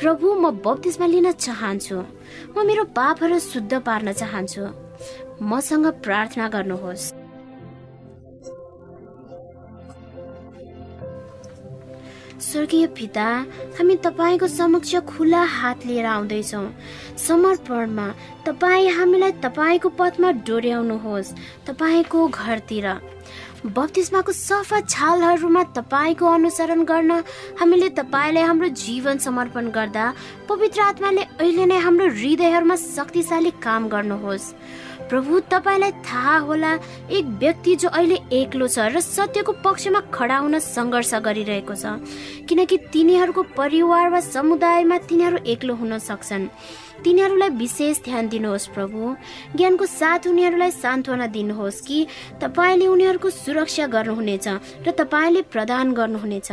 प्रभु म बत्तिसमा लिन चाहन्छु। म मेरो पापहरू शुद्ध पार्न चाहन्छु। मसँग प्रार्थना गर्नुहोस्। स्वर्गीय पिता हामी तपाईँको समक्ष खुला हात लिएर आउँदैछौँ। समर्पणमा तपाईँ हामीलाई तपाईँको पथमा डोर्याउनुहोस्। तपाईँको घरतिर बत्तिसमाको सफा छालहरूमा तपाईँको अनुसरण गर्न हामीले तपाईँलाई हाम्रो जीवन समर्पण गर्दा पवित्र आत्माले अहिले नै हाम्रो हृदयहरूमा शक्तिशाली काम गर्नुहोस्। प्रभु तपाईँलाई थाहा होला एक व्यक्ति जो अहिले एक्लो छ र सत्यको पक्षमा खडा हुन सङ्घर्ष गरिरहेको छ किनकि तिनीहरूको परिवार वा समुदायमा तिनीहरू एक्लो हुन सक्छन्। तिनीहरूलाई विशेष ध्यान दिनुहोस् प्रभु। ज्ञानको साथ उनीहरूलाई सान्त्वना दिनुहोस् कि तपाईँले उनीहरूको सुरक्षा गर्नुहुनेछ र तपाईँले प्रदान गर्नुहुनेछ।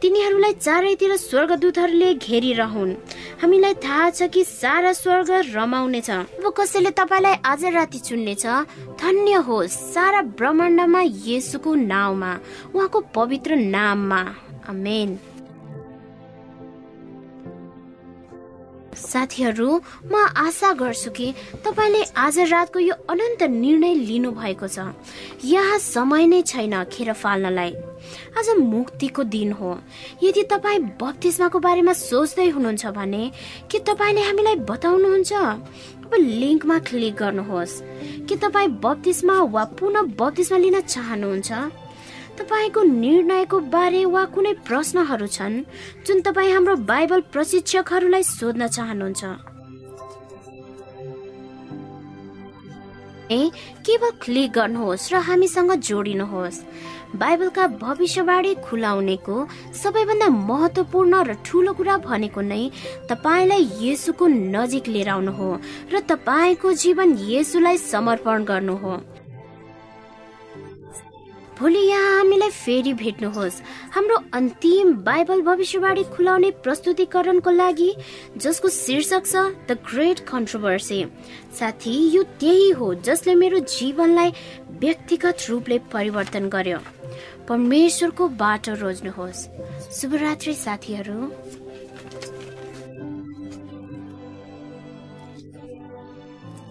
तिनीहरूलाई चारैतिर स्वर्गदूतहरूले घेरिरहन् हामीलाई थाहा छ कि सारा स्वर्ग रमाउनेछ। अब कसैले तपाईँलाई आज राति चुन्नेछ? धन्य होस् सारा ब्रह्माण्डमा येसुको नाउँमा उहाँको पवित्र नाममा। अमेन साथीहरू म आशा गर्छु कि तपाईँले आज रातको यो अनन्त निर्णय लिनु भएको छ। यहाँ समय नै छैन खेर फाल्नलाई। आज मुक्तिको दिन हो। यदि तपाईँ बत्तिसमाको बारेमा सोच्दै हुनुहुन्छ भने के तपाईँले हामीलाई बताउनुहुन्छ? अब लिङ्कमा क्लिक गर्नुहोस्। के तपाईँ बत्तिसमा वा पुनः बत्तिसमा लिन चाहनुहुन्छ? तपाईँको निर्णयको बारे वा कुनै प्रश्नहरू छन् जुन तपाईँ हाम्रो बाइबल प्रशिक्षकहरूलाई सोध्न चाहनुहुन्छ? ए केवल क्लिक गर्नुहोस् र हामीसँग जोडिनुहोस्। बाइबलका भविष्यवाणी खुलाउनेको सबैभन्दा महत्वपूर्ण र ठुलो कुरा भनेको नै तपाईँलाई येसुको नजिक लिएर आउनु हो र तपाईँको जीवन येसुलाई समर्पण गर्नु हो। भोलि यहाँ हामीलाई फेरि भेट्नुहोस्। हाम्रो अन्तिम बाइबल भविष्यवाणी खुलाउने प्रस्तुतिकरणको लागि जसको शीर्षक छ द ग्रेट कन्ट्रोभर्सी। साथी यो त्यही हो जसले मेरो जीवनलाई व्यक्तिगत रूपले परिवर्तन गर्यो। परमेश्वरको बाटो रोज्नुहोस्। शुभरात्रि साथीहरू।